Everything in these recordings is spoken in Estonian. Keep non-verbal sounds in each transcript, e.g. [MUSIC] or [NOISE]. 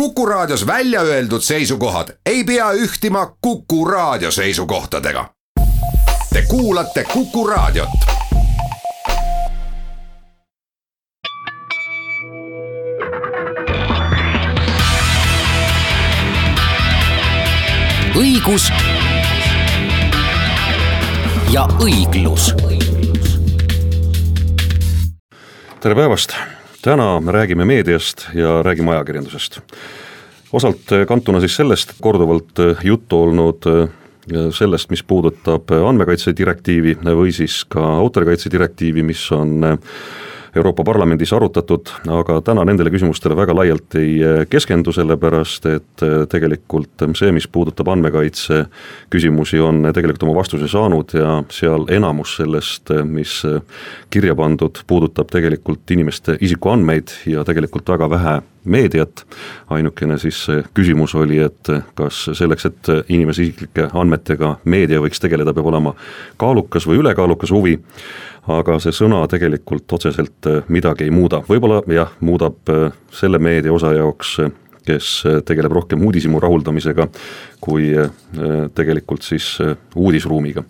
Kuku Raadios välja öeldud seisukohad ei pea ühtima Kuku Raadio seisukohtadega. Te kuulate Kuku Raadiot. õigus ja õiglus. tere päevast, täna me räägime meediast ja räägime ajakirjandusest. osalt kantuna siis sellest korduvalt juttu olnud sellest, mis puudutab andmekaitse direktiivi või siis ka autorikaitse direktiivi, mis on Euroopa Parlamendis arutatud, aga täna nendele küsimustele väga laialt ei eh, keskendu, sellepärast et eh, tegelikult see, mis puudutab andmekaitse küsimusi, on tegelikult oma vastuse saanud ja seal enamus sellest, eh, mis kirja pandud, puudutab tegelikult inimeste isikuandmeid ja tegelikult väga vähe meediat, ainukene siis küsimus oli, et kas selleks, et inimese isiklike andmetega meedia võiks tegeleda, peab olema kaalukas või ülekaalukas huvi, aga see sõna tegelikult otseselt äh, midagi ei muuda, võib-olla jah, muudab äh, selle meedia osa jaoks, äh, kes tegeleb rohkem uudishimu rahuldamisega, kui tegelikult siis uudisruumiga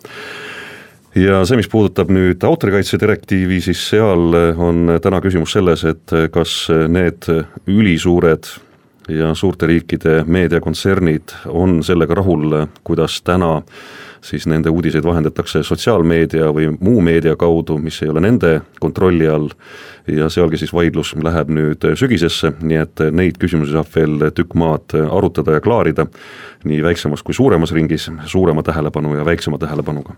ja see, mis puudutab nüüd autorikaitse direktiivi, siis seal on täna küsimus selles, et kas need ülisuured ja suurte riikide meediakontsernid on sellega rahul, kuidas täna siis nende uudiseid vahendatakse sotsiaalmeedia või muu meedia kaudu, mis ei ole nende kontrolli all, ja sealgi siis vaidlus läheb nüüd sügisesse, nii et neid küsimusi saab veel tükk maad arutada ja klaarida, nii väiksemas kui suuremas ringis, suurema tähelepanu ja väiksema tähelepanuga.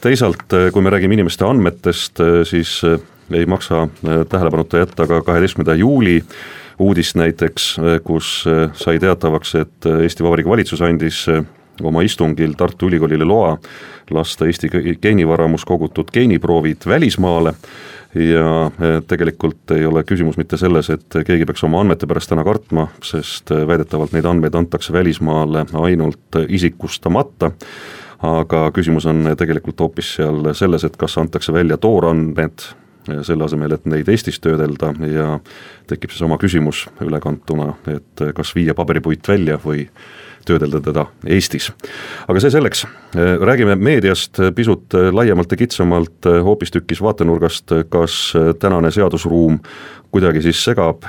teisalt, kui me räägime inimeste andmetest, siis ei maksa tähelepanuta jätta ka kaheteistkümnenda juuli uudist näiteks, kus sai teatavaks, et Eesti Vabariigi valitsus andis oma istungil Tartu Ülikoolile loa lasta Eesti geenivaramus kogutud geeniproovid välismaale. Ja e, tegelikult ei ole küsimus mitte selles, et keegi peaks oma andmete pärast täna kartma, sest e, väidetavalt neid andmeid antakse välismaale ainult isikustamata, aga küsimus on tegelikult hoopis seal selles, et kas antakse välja toorandmed, e, selle asemel, et neid Eestis töödelda ja tekib siis oma küsimus ülekantuna, et kas viia paberipuit välja või töödelda teda Eestis. aga see selleks, räägime meediast pisut laiemalt ja kitsamalt hoopistükkis vaatenurgast, kas tänane seadusruum kuidagi siis segab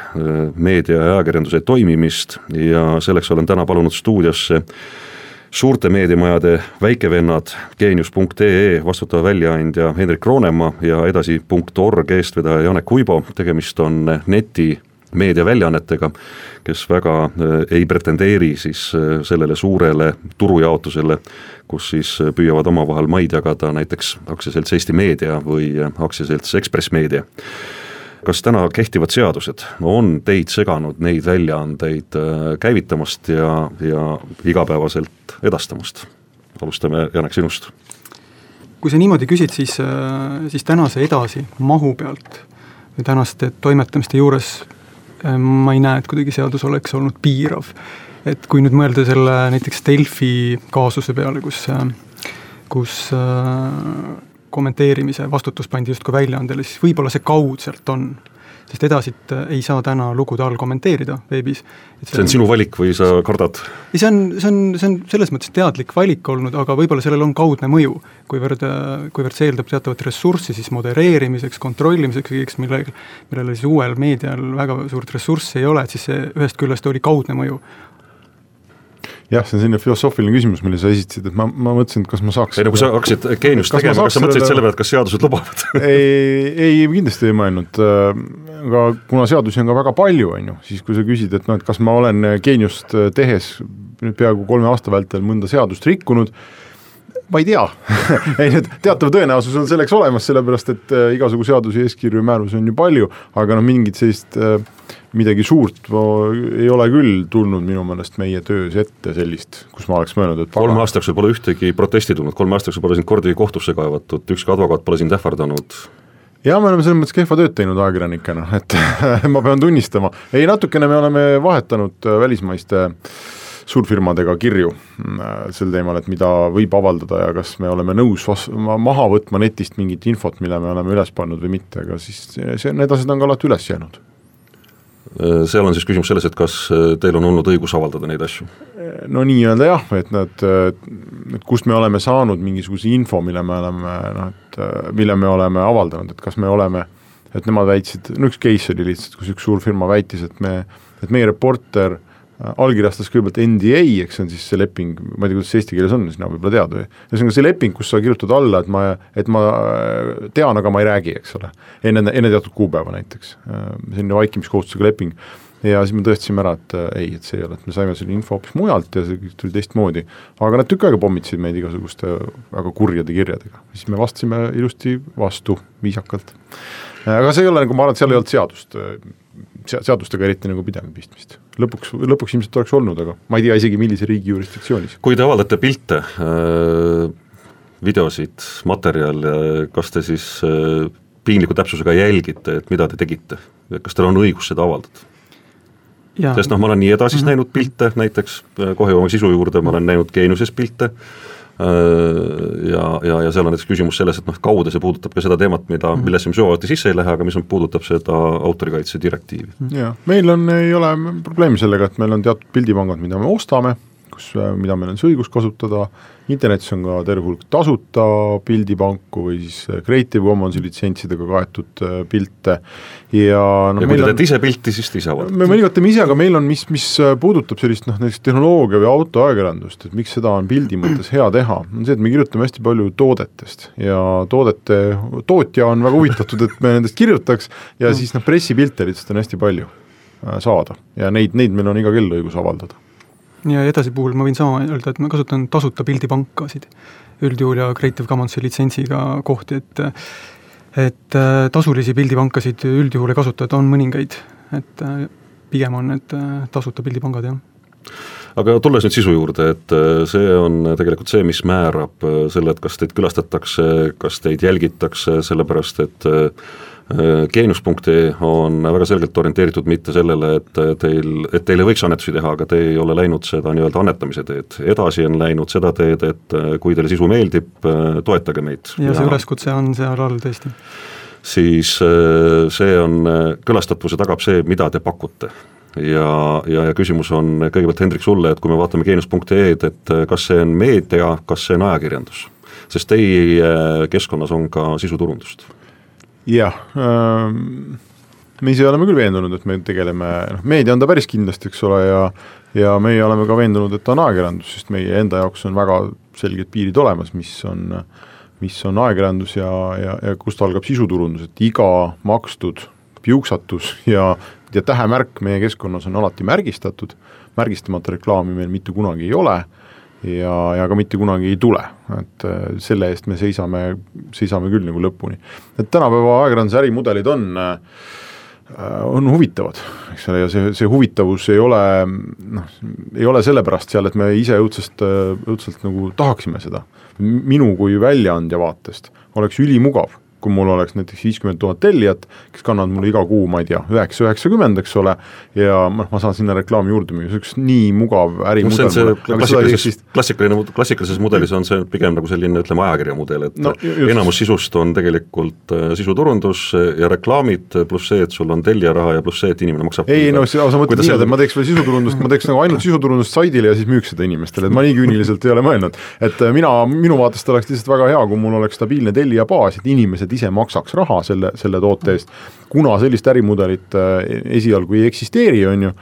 meedia ja ajakirjanduse toimimist. Ja selleks olen täna palunud stuudiosse suurte meediamajade väikevennad, geenius.ee vastutav väljaandja Hendrik Roonemaa ja edasi.org eestvedaja Janek Uibo, tegemist on neti meediaväljaannetega, kes väga äh, ei pretendeeri siis äh, sellele suurele turujaotusele, kus siis äh, püüavad omavahel maid jagada näiteks aktsiaselts Eesti Meedia või aktsiaselts Ekspress Meedia kas täna kehtivad seadused on teid seganud neid väljaandeid käivitamast ja, ja igapäevaselt edastamast? alustame, Janek, sinust. kui sa niimoodi küsid, siis, siis tänase edasi mahu pealt või tänaste toimetamiste juures ma ei näe, et kuidagi seadus oleks olnud piirav. et kui nüüd mõelda selle näiteks Delfi kaasuse peale, kus, äh, kus äh, kommenteerimise vastutus pandi justkui väljaandele, siis võib-olla see kaudselt on sest edasit äh, ei saa täna lugude all kommenteerida veebis. see on sinu valik või sa kardad? ei, see on, see on, see on selles mõttes teadlik valik olnud, aga võib-olla sellel on kaudne mõju, kuivõrd, äh, kuivõrd see eeldab teatavat ressurssi siis modereerimiseks, kontrollimiseks, kõigeks, mille, millele siis uuel meedial väga suurt ressurssi ei ole, et siis see ühest küljest oli kaudne mõju jah, see on selline filosoofiline küsimus, mille sa esitasid, et ma, ma mõtlesin, et kas ma saaks ei no kui sa hakkasid geeniust tegema, kas sa mõtlesid selle peale, et kas seadused lubavad? [LAUGHS] Ei, ei kindlasti ei mõelnud, aga kuna seadusi on ka väga palju, on ju, siis kui sa küsid, et noh, et kas ma olen geeniust tehes nüüd peaaegu kolme aasta vältel mõnda seadust rikkunud, ma ei tea. [LAUGHS] Ei nüüd teatav tõenäosus on selleks olemas, sellepärast et äh, igasugu seadusi, eeskirju ja määrusi on ju palju, aga noh, mingit sellist äh, midagi suurt ei ole küll tulnud minu meelest meie töös ette sellist, kus ma oleks mõelnud, et kolme aasta jooksul pole ühtegi protesti tulnud, kolme aasta jooksul pole sind kordagi kohtusse kaevatud, ükski advokaat pole sind ähvardanud. Ja me oleme selles mõttes kehva tööd teinud ajakirjanikena, et [LAUGHS] ma pean tunnistama, ei natukene me oleme vahetanud äh, välismaiste äh, suurfirmadega kirju mm, sel teemal, et mida võib avaldada ja kas me oleme nõus vas-, maha võtma netist mingit infot, mille me oleme üles pannud või mitte, aga siis see, need asjad on ka alati üles jäänud seal on siis küsimus selles, et kas teil on olnud õigus avaldada neid asju? no nii-öelda jah, et nad, et kust me oleme saanud mingisuguse info, mille me oleme noh, et mille me oleme avaldanud, et kas me oleme, et nemad väitsid, no üks case oli lihtsalt, kus üks suur firma väitis, et me, et meie reporter allkirjastas kõigepealt NDA, eks see on siis see leping, ma ei tea, kuidas see eesti keeles on, sina võib-olla tead või, ühesõnaga see leping, kus sa kirjutad alla, et ma, et ma tean, aga ma ei räägi, eks ole, enne, enne teatud kuupäeva näiteks, selline vaikimiskohustusega leping. Ja siis me tõestasime ära, et äh, ei, et see ei ole, et me saime selle info hoopis mujalt ja see tuli teistmoodi. aga nad tükk aega pommitasid meid igasuguste väga kurjade kirjadega, siis me vastasime ilusti vastu, viisakalt. aga see ei ole nagu, ma arvan, et seal ei olnud seadust, seadustega eriti nagu midagi pistmist. lõpuks, lõpuks ilmselt oleks olnud, aga ma ei tea isegi, millise riigi jurisdiktsioonis. kui te avaldate pilte äh,, videosid, materjale, kas te siis äh, piinliku täpsusega jälgite, et mida te tegite? kas teil on õigus seda avaldada? sest noh, ma olen nii edasist mm -hmm. näinud pilte näiteks, kohe jõuame sisu juurde, ma olen näinud geeniuses pilte, äh, ja, ja, ja seal on näiteks küsimus selles, et noh, kaude see puudutab ka seda teemat, mida -hmm. millesse me sügavuti sisse ei lähe, aga mis on, puudutab seda autorikaitse direktiivi. jah, meil on, ei ole probleemi sellega, et meil on teatud pildipangad, mida me ostame, kus, mida meil on siis õigus kasutada, internetis on ka terve hulk tasuta pildipanku või siis Creative Commonsi litsentsidega kaetud äh, pilte. Ja no ja kui te teete ise pilti, siis te ise avaldate? me mõnikord teeme ise, aga meil on, mis, mis äh, puudutab sellist noh, näiteks tehnoloogia või autoajakirjandust, et miks seda on pildi mõttes hea teha, on see, et me kirjutame hästi palju toodetest. Ja toodete, tootja on väga huvitatud, et me nendest kirjutaks ja siis noh, pressipilte lihtsalt on hästi palju äh, saada. Ja neid, neid meil on iga kell õigus avaldada ja edasi puhul ma võin sama öelda, et ma kasutan tasuta pildipankasid. Üldjuhul ja Creative Commonsi litsentsiga kohti, et et äh, tasulisi pildipankasid üldjuhul ei kasuta, et on mõningaid, et äh, pigem on need äh, tasuta pildipangad, jah. Aga tulles nüüd sisu juurde, et see on tegelikult see, mis määrab selle, et kas teid külastatakse, kas teid jälgitakse, sellepärast et Geenius.ee on väga selgelt orienteeritud mitte sellele, et teil, et teil ei võiks annetusi teha, aga te ei ole läinud seda nii-öelda annetamise teed. edasi on läinud seda teed, et kui teile sisu meeldib, toetage meid. ja see üleskutse on seal all tõesti. siis see on, külastatavuse tagab see, mida te pakute ja, ja, ja küsimus on kõigepealt Hendrik sulle, et kui me vaatame geenius.ee-d, et kas see on meedia, kas see on ajakirjandus? sest teie keskkonnas on ka sisuturundust jah äh,, me ise oleme küll veendunud, et me tegeleme, noh meedia on ta päris kindlasti, eks ole, ja ja meie oleme ka veendunud, et ta on ajakirjandus, sest meie enda jaoks on väga selged piirid olemas, mis on, mis on ajakirjandus ja, ja, ja kust algab sisuturundus, et iga makstud piuksatus ja, ja tähemärk meie keskkonnas on alati märgistatud, märgistamata reklaami meil mitte kunagi ei ole ja, ja ka mitte kunagi ei tule, et äh, selle eest me seisame, seisame küll nagu lõpuni. et tänapäeva ajakirjanduse ärimudelid on äh, on huvitavad, eks ole, ja see, see huvitavus ei ole noh, ei ole sellepärast seal, et me ise õudselt, õudselt nagu tahaksime seda. minu kui väljaandja vaatest oleks ülimugav kui mul oleks näiteks viiskümmend tuhat tellijat, kes kannavad mulle iga kuu, ma ei tea, üheksa, üheksakümmend, eks ole, ja noh, ma saan sinna reklaami juurde müüa, see oleks nii mugav ärimudel no,. klassikalises, klassikalisena, klassikalises mudelis on see pigem nagu selline, ütleme, ajakirja mudel, et no, just. enamus sisust on tegelikult äh, sisuturundus ja reklaamid, pluss see, et sul on tellijaraha ja pluss see, et inimene maksab ei no sa mõtled nii, et ma teeks veel sisuturundust, ma teeks nagu ainult sisuturundust saidile ja siis müüks seda inimestele, et ma nii küüniliselt ei ole mõelnud. et äh, mina, minu vaatest oleks lihtsalt väga hea, kui mul oleks stabiilne tellijabaas, et inimesed ise maksaks raha selle, selle toote eest, kuna sellist ärimudelit äh, esialgu ei eksisteeri, on ju,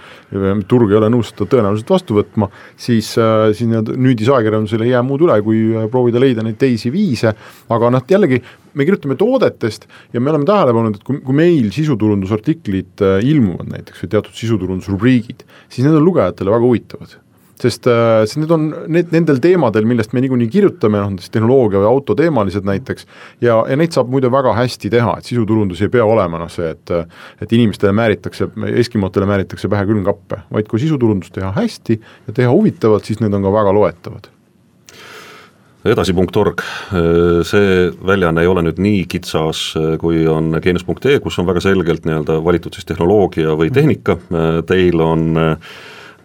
turg ei ole nõus seda tõenäoliselt vastu võtma, siis, äh, siis nii-öelda nüüdisajakirjandusel ei jää muud üle, kui äh, proovida leida neid teisi viise, aga noh, jällegi me kirjutame toodetest ja me oleme tähele pannud, et kui, kui meil sisuturundusartiklid ilmuvad näiteks või teatud sisuturundusrubriigid, siis need on lugejatele väga huvitavad sest, äh, sest need on need, nendel teemadel, millest me niikuinii kirjutame, noh näiteks tehnoloogia või autoteemalised näiteks, ja, ja neid saab muide väga hästi teha, et sisuturundus ei pea olema noh see, et et inimestele määritakse, eskimotele määritakse pähe külmkappe, vaid kui sisuturundust teha hästi ja teha huvitavalt, siis need on ka väga loetavad. Edasi.org, see väljaanne ei ole nüüd nii kitsas, kui on geenius.ee, kus on väga selgelt nii-öelda valitud siis tehnoloogia või tehnika, teil on äh,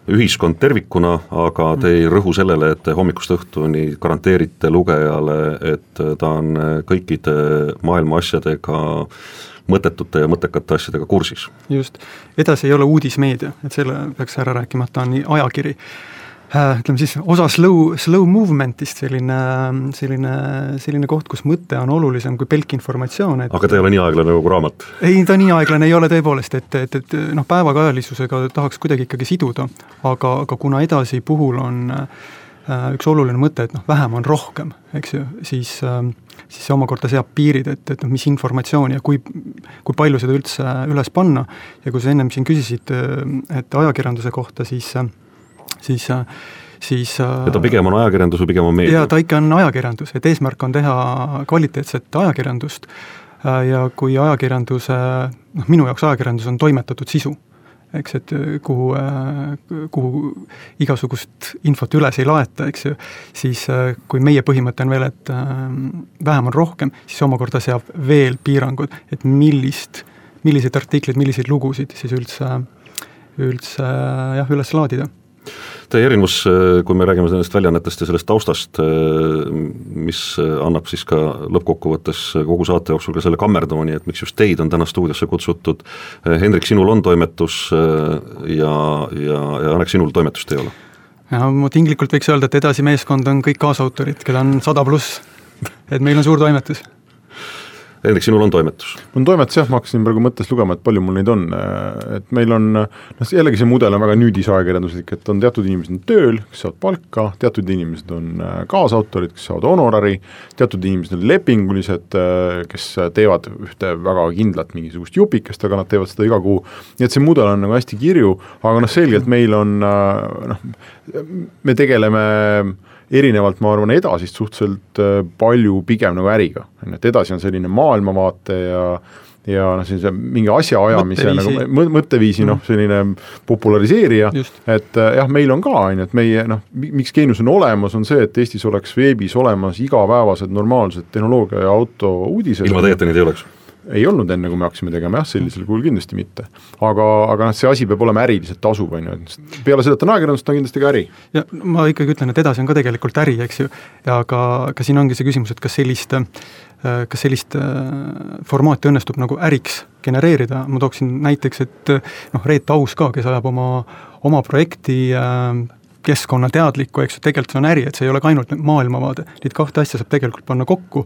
ühiskond tervikuna, aga te ei rõhu sellele, et te hommikust õhtuni garanteerite lugejale, et ta on kõikide maailma asjadega mõttetute ja mõttekate asjadega kursis. just, edasi ei ole uudismeedia, et selle peaks ära rääkimata, on ajakiri ütleme siis osa slow, slow movement'ist selline, selline, selline koht, kus mõte on olulisem kui pelk informatsioon, et aga ta ei ole nii aeglane nagu raamat? ei, ta nii aeglane ei ole tõepoolest, et, et, et noh, päevakajalisusega tahaks kuidagi ikkagi siduda, aga, aga kuna edasi puhul on äh, üks oluline mõte, et noh, vähem on rohkem, eks ju, siis äh, siis see omakorda seab piirid, et, et noh, mis informatsiooni ja kui, kui palju seda üldse üles panna ja kui sa ennem siin küsisid, äh, et ajakirjanduse kohta, siis äh, siis siis ja ta pigem on ajakirjandus või pigem on meedia? jaa, ta ikka on ajakirjandus, et eesmärk on teha kvaliteetset ajakirjandust. Ja kui ajakirjanduse, noh minu jaoks ajakirjandus on toimetatud sisu, eks, et kuhu, kuhu igasugust infot üles ei laeta, eks ju, siis kui meie põhimõte on veel, et vähem on rohkem, siis omakorda seab veel piirangud, et millist, milliseid artikleid, milliseid lugusid siis üldse, üldse jah, üles laadida Teie erinevus, äh, kui me räägime nendest väljaannetest ja sellest taustast, äh, mis äh, annab siis ka lõppkokkuvõttes kogu saate jooksul ka selle kammerdamani, et miks just teid on täna stuudiosse kutsutud, Hendrik, sinul on toimetus ja, ja, ja Anek, sinul toimetust ei ole? ja ma tinglikult võiks öelda, et edasi meeskond on kõik kaasautorid, keda on sada pluss, et meil on suur toimetus Hendrik, sinul on toimetus? mul on toimetus jah, ma hakkasin praegu mõttes lugema, et palju mul neid on, et meil on noh, jällegi see mudel on väga nüüdisajakirjanduslik, et on teatud inimesed on tööl, kes saavad palka, teatud inimesed on äh, kaasautorid, kes saavad honorari, teatud inimesed on lepingulised, äh, kes teevad ühte väga kindlat mingisugust jupikest, aga nad teevad seda iga kuu, nii et see mudel on nagu hästi kirju, aga noh, selgelt meil on äh, noh, me tegeleme erinevalt ma arvan edasist suhteliselt äh, palju pigem nagu äriga, on ju, et edasi on selline maailmavaate ja ja noh, sellise mingi asjaajamise nagu mõtteviisi noh, selline populariseerija, et äh, jah, meil on ka, on ju, et meie noh, miks Geenius on olemas, on see, et Eestis oleks veebis olemas igapäevased normaalsed tehnoloogia ja auto uudised. ilma teieta neid ei oleks ei olnud enne, kui me hakkasime tegema, jah, sellisel kujul kindlasti mitte. aga, aga noh, see asi peab olema äriliselt tasuv, on ju, et peale seda, et on ajakirjandus, ta on kindlasti ka äri. ja ma ikkagi ütlen, et edasi on ka tegelikult äri, eks ju, aga, aga siin ongi see küsimus, et kas sellist kas sellist formaati õnnestub nagu äriks genereerida, ma tooksin näiteks, et noh, Reet Aus ka, kes ajab oma, oma projekti keskkonnateadlikku, eks ju, tegelikult see on äri, et see ei ole ka ainult maailmavaade, neid kahte asja saab tegelikult panna kokku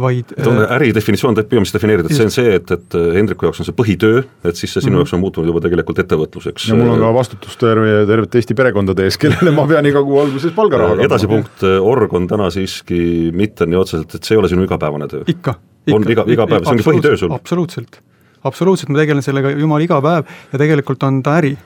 vaid et on äh, äri definitsioon püüamist defineerida, et see on see, et, et äh, Hendriku jaoks on see põhitöö, et siis see sinu mm -hmm. jaoks on muutunud juba tegelikult ettevõtluseks. ja mul on ka vastutus terve, tervete Eesti perekondade ees, kellele ma pean iga kuu alguses palgaraha edasipunkt, org on täna siiski mitte nii otseselt, et see ei ole sinu igapäevane töö? ikka, ikka. on iga, iga päev, see ongi põhitöö sul? absoluutselt absoluutselt, ma tegelen sellega jumal iga päev ja tegelikult on ta äri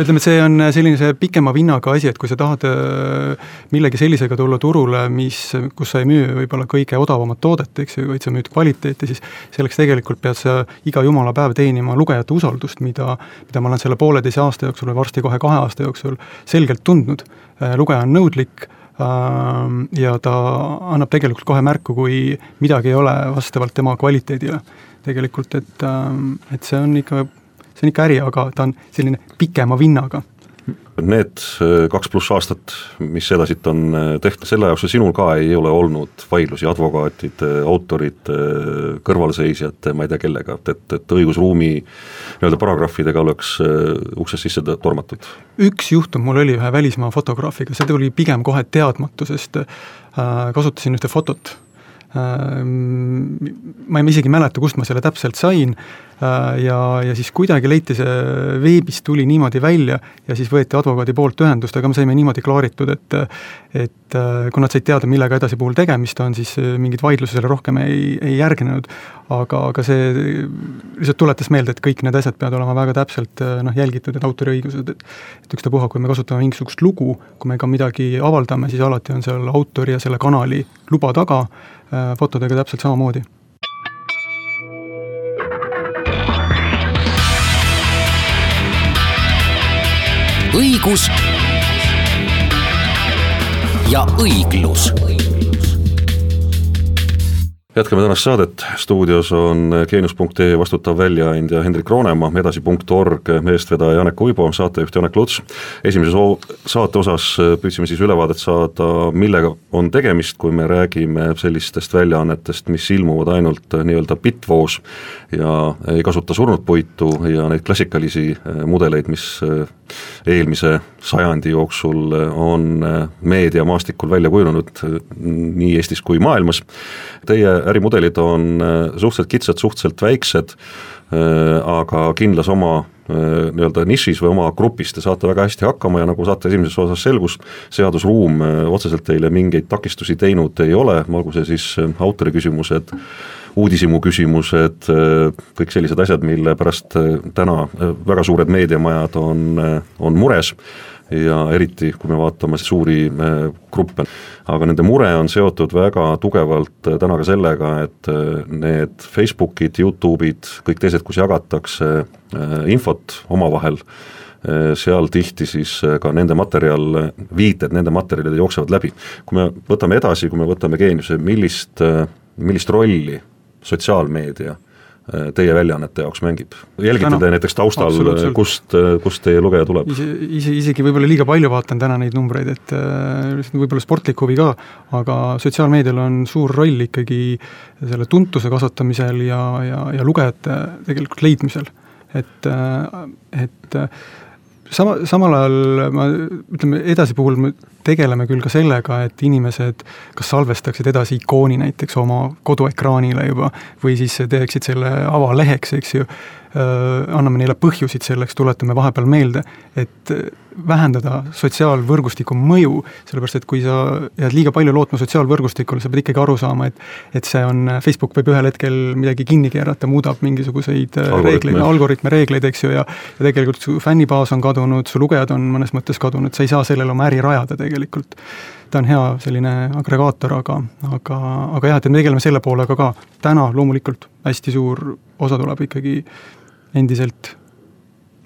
ütleme, et see on selline see pikema vinnaga asi, et kui sa tahad äh, millegi sellisega tulla turule, mis, kus sa ei müü võib-olla kõige odavamat toodet, eks ju, vaid sa müüd kvaliteeti, siis selleks tegelikult pead sa iga jumala päev teenima lugejate usaldust, mida, mida ma olen selle pooleteise aasta jooksul või varsti kohe kahe aasta jooksul selgelt tundnud. Äh, lugeja on nõudlik ähm, ja ta annab tegelikult kohe märku, kui midagi ei ole vastavalt tema kvaliteedile. tegelikult, et, ähm, et see on ikka see on ikka äri, aga ta on selline pikema vinnaga. Need äh, kaks pluss aastat, mis sedasid on äh, tehtud, selle jaoks sinul ka ei ole olnud vaidlusi advokaatide, autorite, kõrvalseisjate, ma ei tea kellega, et, et, et õigusruumi nii-öelda paragrahvidega oleks äh, uksest sisse tormatud? üks juhtum mul oli ühe välismaa fotograafiga, see tuli pigem kohe teadmatusest, kasutasin ühte fotot ma isegi ei mäleta, kust ma selle täpselt sain, Äh, ja, ja siis kuidagi leiti see veebis tuli niimoodi välja ja siis võeti advokaadi poolt ühendust, aga me saime niimoodi klaaritud, et et äh, kui nad said teada, millega edasi puhul tegemist on, siis äh, mingeid vaidlusi selle rohkem ei, ei järgnenud. aga, aga see lihtsalt tuletas meelde, et kõik need asjad peavad olema väga täpselt noh, jälgitud, need autoriõigused, et et ükstapuha, kui me kasutame mingisugust lugu, kui me ka midagi avaldame, siis alati on seal autori ja selle kanali luba taga, fotodega täpselt samamoodi. Õigus ja õiglus jätkame tänast saadet, stuudios on geenius.ee vastutav väljaandja Hendrik Roonemaa, edasi.org eestvedaja Janek Uibo, saatejuht Janek Luts. esimeses saate osas püüdsime siis ülevaadet saada, millega on tegemist, kui me räägime sellistest väljaannetest, mis ilmuvad ainult nii-öelda bitvoos ja ei kasuta surnud puitu ja neid klassikalisi mudeleid, mis eelmise sajandi jooksul on meediamaastikul välja kujunenud nii Eestis kui maailmas. Teie ärimudelid on äh, suhteliselt kitsad, suhteliselt väiksed, äh, aga kindlas oma äh, nii-öelda nišis või oma grupis te saate väga hästi hakkama ja nagu saate esimeses osas selgus, seadusruum otseselt teile mingeid takistusi teinud ei ole, olgu see siis autori küsimused, uudishimu küsimused, kõik sellised asjad, mille pärast täna väga suured meediamajad on, on mures ja eriti, kui me vaatame suuri gruppe aga nende mure on seotud väga tugevalt äh, täna ka sellega, et äh, need Facebookid, Youtube'id, kõik teised, kus jagatakse äh, infot omavahel, seal tihti siis ka nende materjal, viited nende materjalide jooksevad läbi. kui me võtame edasi, kui me võtame geeniuse, millist, millist rolli sotsiaalmeedia teie väljaannete jaoks mängib? jälgite te näiteks taustal, kust, kust teie lugeja tuleb? ise, ise, isegi võib-olla liiga palju vaatan täna neid numbreid, et äh, võib-olla sportlik huvi ka, aga sotsiaalmeedial on suur roll ikkagi selle tuntuse kasvatamisel ja, ja, ja lugejate tegelikult leidmisel. et, äh, et sama, samal ajal ma ütleme, edasi puhul me tegeleme küll ka sellega, et inimesed kas salvestaksid edasi ikooni näiteks oma koduekraanile juba või siis teeksid selle avaleheks, eks ju anname neile põhjusid selleks, tuletame vahepeal meelde, et vähendada sotsiaalvõrgustiku mõju, sellepärast et kui sa jääd liiga palju lootma sotsiaalvõrgustikule, sa pead ikkagi aru saama, et et see on, Facebook võib ühel hetkel midagi kinni keerata, muudab mingisuguseid reegleid, algoritme, reegleid, eks ju, ja ja tegelikult su fännibaas on kadunud, su lugejad on mõnes mõttes kadunud, sa ei saa sellele oma äri rajada tegelikult. ta on hea selline agregaator, aga, aga, aga jah, et me tegeleme selle poolega ka. täna loomulikult hästi suur osa tuleb ikkagi endiselt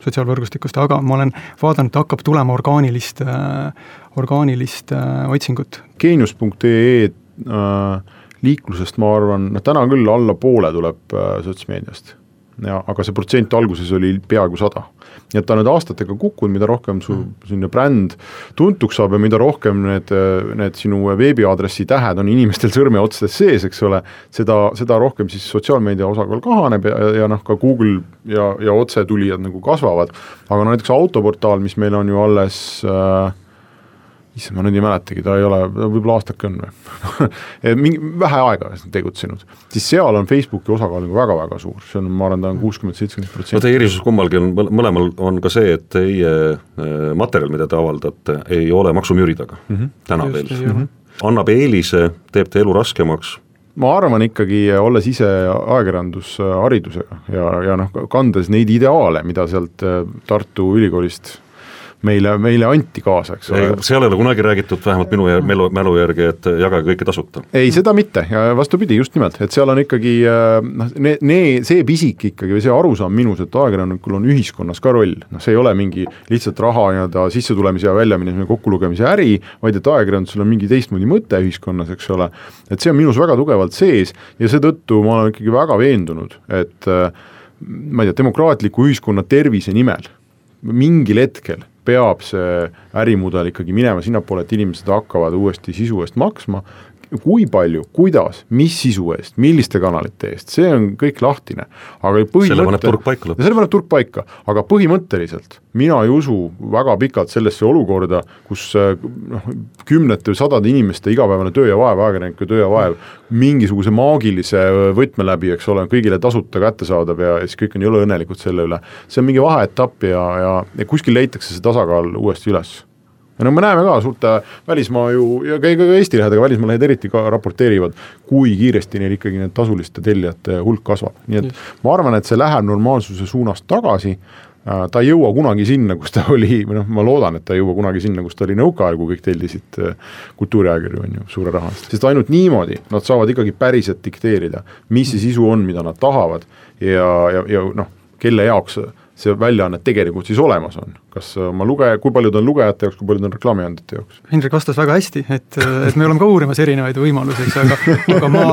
sotsiaalvõrgustikust, aga ma olen vaadanud, hakkab tulema orgaanilist äh,, orgaanilist äh, otsingut. Geenius.ee äh, liiklusest ma arvan, täna küll alla poole tuleb sotsmeediast ja aga see protsent alguses oli peaaegu sada. nii et ta on nüüd aastatega kukkunud, mida rohkem su mm. selline bränd tuntuks saab ja mida rohkem need, need sinu veebiaadressi tähed on inimestel sõrmeotsades sees, eks ole, seda, seda rohkem siis sotsiaalmeedia osakaal kahaneb ja, ja noh, ka Google ja, ja otsetulijad nagu kasvavad, aga no näiteks autoportaal, mis meil on ju alles äh, issand, ma nüüd ei mäletagi, ta ei ole, võib-olla aastake on või [LAUGHS] mingi vähe aega tegutsenud, siis seal on Facebooki osakaal nagu väga-väga suur, see on, ma arvan, ta on kuuskümmend, seitsekümmend protsenti. no teie erisus kummalgi on, mõlemal on ka see, et teie äh, materjal, mida te avaldate, ei ole maksumüüri taga mm, -hmm. täna Just, veel mm. -hmm. annab eelise, teeb te elu raskemaks ma arvan ikkagi, olles ise ajakirjandusharidusega ja, ja noh, kandes neid ideaale, mida sealt äh, Tartu Ülikoolist meile, meile anti kaasa, eks ole. seal ei ole kunagi räägitud, vähemalt minu mälu, mälu järgi, et jagage kõike tasuta. ei, seda mitte ja vastupidi, just nimelt, et seal on ikkagi äh, noh, ne-, ne-, see pisik ikkagi või see arusaam minus, et ajakirjanikul on ühiskonnas ka roll, noh see ei ole mingi lihtsalt raha nii-öelda sissetulemise ja väljaminemise kokkulugemise äri, vaid et ajakirjandusel on mingi teistmoodi mõte ühiskonnas, eks ole, et see on minus väga tugevalt sees ja seetõttu ma olen ikkagi väga veendunud, et äh, ma ei tea, demokraatliku ühiskonna tervise nimel mingil hetkel peab see ärimudel ikkagi minema sinnapoole, et inimesed hakkavad uuesti sisu eest maksma, kui palju, kuidas, mis sisu eest, milliste kanalite eest, see on kõik lahtine. aga selle paneb turg paika lõpuks. selle paneb turg paika, aga põhimõtteliselt mina ei usu väga pikalt sellesse olukorda, kus noh, kümnete või sadade inimeste igapäevane töö ja vaev, ajakirjanike töö ja vaev, mingisuguse maagilise võtme läbi, eks ole, kõigile tasuta kättesaadav ja siis kõik on jõle õnnelikud selle üle. see on mingi vaheetapp ja, ja, ja kuskil leitakse see tasakaal uuesti üles no me näeme ka suurte välismaa ju ja ka, Eesti lehed, aga välismaa lehed eriti ka raporteerivad, kui kiiresti neil ikkagi need tasuliste tellijate hulk kasvab, nii et yes. ma arvan, et see läheb normaalsuse suunas tagasi äh, ta ei jõua kunagi sinna, kus ta oli, või noh, ma loodan, et ta ei jõua kunagi sinna, kus ta oli nõukaajal, kui kõik tellisid äh, kultuuriajakirju, on ju, suure raha eest. sest ainult niimoodi nad saavad ikkagi päriselt dikteerida, mis see sisu on, mida nad tahavad ja, ja, ja noh, kelle jaoks see väljaanne tegelikult siis olemas on, kas oma lugeja, kui paljud on lugejate jaoks, kui paljud on reklaamiandjate jaoks? Hendrik vastas väga hästi, et, et me oleme ka uurimas erinevaid võimalusi, eks, aga aga ma,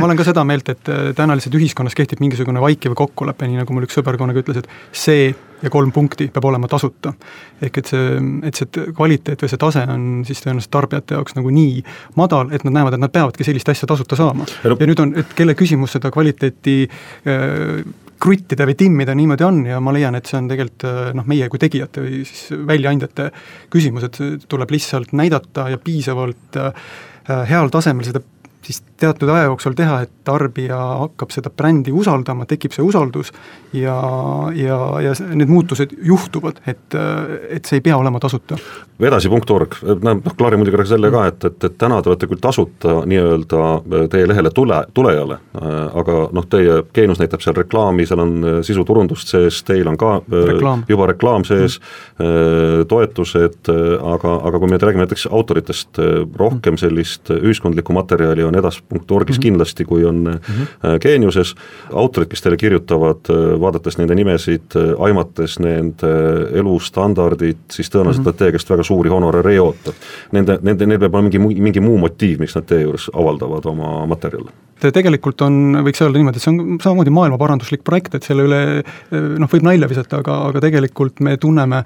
ma olen ka seda meelt, et täna lihtsalt ühiskonnas kehtib mingisugune vaikiv kokkulepe, nii nagu mul üks sõber kunagi ütles, et see ja kolm punkti peab olema tasuta. ehk et see, et see kvaliteet või see tase on siis tõenäoliselt tarbijate jaoks nagu nii madal, et nad näevad, et nad peavadki sellist asja tasuta saama. ja nüüd on, et kelle küsimus seda kvaliteeti äh, kruttida või timmida niimoodi on ja ma leian, et see on tegelikult äh, noh, meie kui tegijate või siis väljaandjate küsimus, et tuleb lihtsalt näidata ja piisavalt äh, heal tasemel seda siis teatud aja jooksul teha, et tarbija hakkab seda brändi usaldama, tekib see usaldus ja, ja, ja need muutused juhtuvad, et, et see ei pea olema tasuta. edasi.org, noh, klaari muidugi selle ka, et, et, et täna te olete küll tasuta nii-öelda teie lehele tule, tulejale, aga noh, teie Geenius näitab seal reklaami, seal on sisuturundust sees, teil on ka reklaam. juba reklaam sees mm., toetused, aga, aga kui me räägime näiteks autoritest, rohkem sellist ühiskondlikku materjali on edas.orgis mm -hmm. kindlasti, kui on mm -hmm. Geeniuses, autorid, kes teile kirjutavad, äh, vaadates nende nimesid, äh, aimates nende elustandardit, siis tõenäoliselt mm -hmm. nad teie käest väga suuri honorare ei oota. Nende, nende, neil peab olema mingi, mingi muu motiiv, miks nad teie juures avaldavad oma materjale tegelikult on, võiks öelda niimoodi, et see on samamoodi maailmaparanduslik projekt, et selle üle noh, võib nalja visata, aga, aga tegelikult me tunneme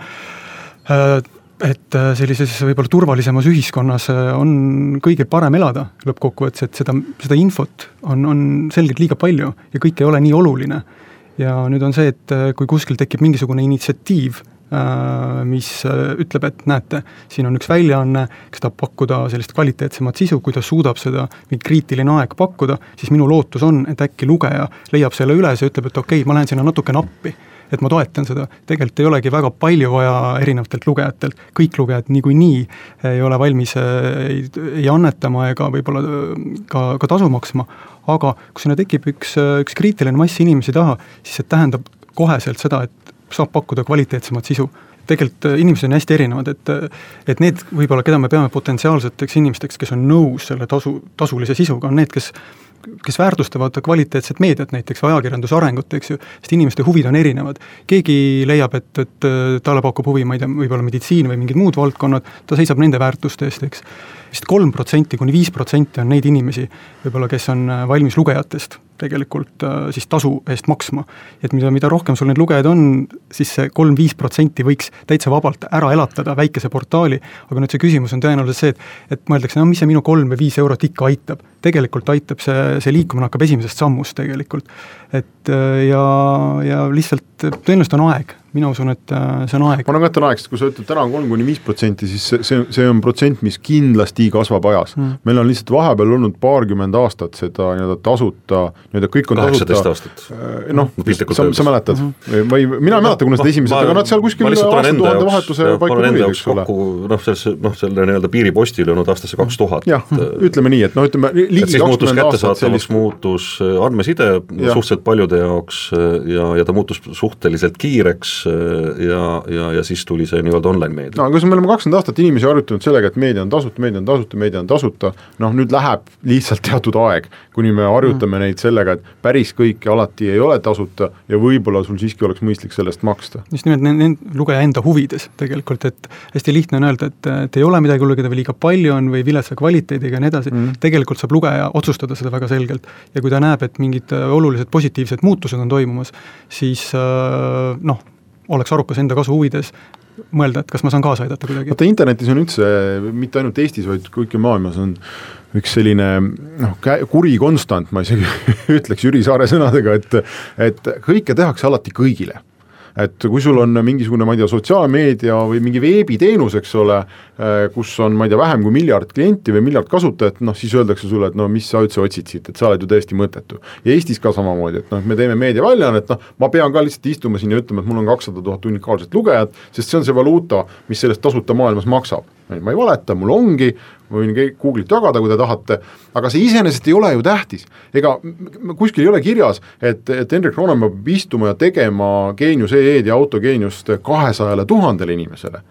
äh, et äh, sellises võib-olla turvalisemas ühiskonnas äh, on kõigil parem elada lõppkokkuvõttes, et seda, seda infot on, on selgelt liiga palju ja kõik ei ole nii oluline. ja nüüd on see, et äh, kui kuskil tekib mingisugune initsiatiiv, mis ütleb, et näete, siin on üks väljaanne, kes tahab pakkuda sellist kvaliteetsemat sisu, kui ta suudab seda mingi kriitiline aeg pakkuda, siis minu lootus on, et äkki lugeja leiab selle üles ja ütleb, et okei okay,, ma lähen sinna natukene appi et ma toetan seda, tegelikult ei olegi väga palju vaja erinevatelt lugejatelt, kõik lugejad niikuinii ei ole valmis ei, ei annetama ega võib-olla ka, ka tasu maksma, aga kui sinna tekib üks, üks kriitiline mass inimesi taha, siis see tähendab koheselt seda, et saab pakkuda kvaliteetsemat sisu. Tegelikult inimesed on hästi erinevad, et et need võib-olla, keda me peame potentsiaalseteks inimesteks, kes on nõus selle tasu, tasulise sisuga, on need, kes kes väärtustavad kvaliteetset meediat, näiteks ajakirjanduse arengut, eks ju, sest inimeste huvid on erinevad. keegi leiab, et, et talle pakub huvi, ma ei tea, võib-olla meditsiin või mingid muud valdkonnad, ta seisab nende väärtuste eest, eks. vist kolm protsenti kuni viis protsenti on neid inimesi võib-olla, kes on valmis lugejatest tegelikult äh, siis tasu eest maksma. et mida, mida rohkem sul neid lugejaid on, siis see kolm-viis protsenti võiks täitsa vabalt ära elatada väikese portaali, aga nüüd see küsimus on tõenäoliselt see, et et mõeldakse, no mis see minu kolm või viis eurot ikka aitab. tegelikult aitab see, see liikumine hakkab esimesest sammust tegelikult. et äh, ja, ja lihtsalt tõenäoliselt on aeg mina usun, et äh, see on aeg. ma arvan ka, et on aeg, sest kui sa ütled täna on kolm kuni viis protsenti, siis see, see, see on protsent, mis kindlasti kasvab ajas mm.. meil on lihtsalt vahepeal olnud paarkümmend aastat seda nii-öelda tasuta, nii-öelda kõik on kaheksateist aastat. Äh, noh, sa, sa mäletad mm, -hmm. või mina ei mäleta, kuna need esimesed, aga nad seal kuskil aastatuhande vahetuse paiku tulid, eks ole. noh, sellesse, noh, selle nii-öelda piiripostile olnud aastasse kaks tuhat. jah, ütleme nii, et noh, ütleme ligi kakskümmend aastat sellist muutus äh, andmeside suhteliselt paljude jaoks ja, ja ta muutus suhteliselt kiireks Äh, ja, ja, ja siis tuli see nii-öelda online meedia. no aga me oleme kakskümmend aastat inimesi harjutanud sellega, et meedia on tasuta, meedia on tasuta, meedia on tasuta, noh nüüd läheb lihtsalt teatud aeg, kuni me harjutame mm. neid sellega, et päris kõike alati ei ole tasuta ja võib-olla sul siiski oleks mõistlik selle eest maksta. just nimelt nende lugeja enda huvides tegelikult, et hästi lihtne on öelda, et, et ei ole midagi lugeda või liiga palju on või viletsa kvaliteediga ja nii edasi mm., tegelikult saab lugeja otsustada seda väga selgelt. ja kui ta näeb, et mingid olulised positiivsed muutused on toimumas, siis äh, noh, oleks arukas enda kasu huvides mõelda, et kas ma saan kaasa aidata kuidagi. vaata internetis on üldse, mitte ainult Eestis, vaid kõikjal maailmas on üks selline noh, kuri konstant, ma isegi [LAUGHS] ütleks Jüri Saare sõnadega, et et kõike tehakse alati kõigile et kui sul on mingisugune, ma ei tea, sotsiaalmeedia või mingi veebiteenus, eks ole, äh, kus on, ma ei tea, vähem kui miljard klienti või miljard kasutajat, noh siis öeldakse sulle, et no mis sa üldse otsid siit, et sa oled ju täiesti mõttetu. ja Eestis ka samamoodi, et noh, me teeme meediaväljaannet, noh, ma pean ka lihtsalt istuma siin ja ütlema, et mul on kakssada tuhat unikaalset lugejat, sest see on see valuuta, mis selles tasuta maailmas maksab. Ma ei valeta, mul ongi, ma võin Google'it jagada, kui te tahate, aga see iseenesest ei ole ju tähtis. ega kuskil ei ole kirjas, et, et Hendrik Roonemaa peab istuma ja tegema Geenius EE-d ja autogeeniust kahesajale tuhandele inimesele.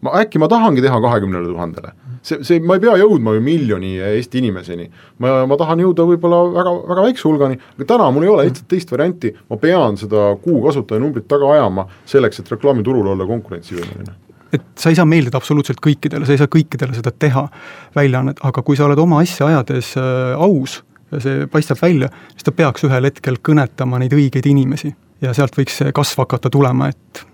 ma, äkki ma tahangi teha kahekümnele tuhandele see, see, ma ei pea jõudma ju miljoni Eesti inimeseni. ma, ma tahan jõuda võib-olla väga, väga väikse hulgani, aga täna mul ei ole lihtsalt teist varianti, ma pean seda kuu kasutajanumbrit taga ajama selleks, et reklaamiturul olla konkurentsivõimeline et sa ei saa meeldida absoluutselt kõikidele, sa ei saa kõikidele seda teha, väljaannet, aga kui sa oled oma asja ajades äh, aus ja see paistab välja, siis ta peaks ühel hetkel kõnetama neid õigeid inimesi ja sealt võiks see kasv hakata tulema, et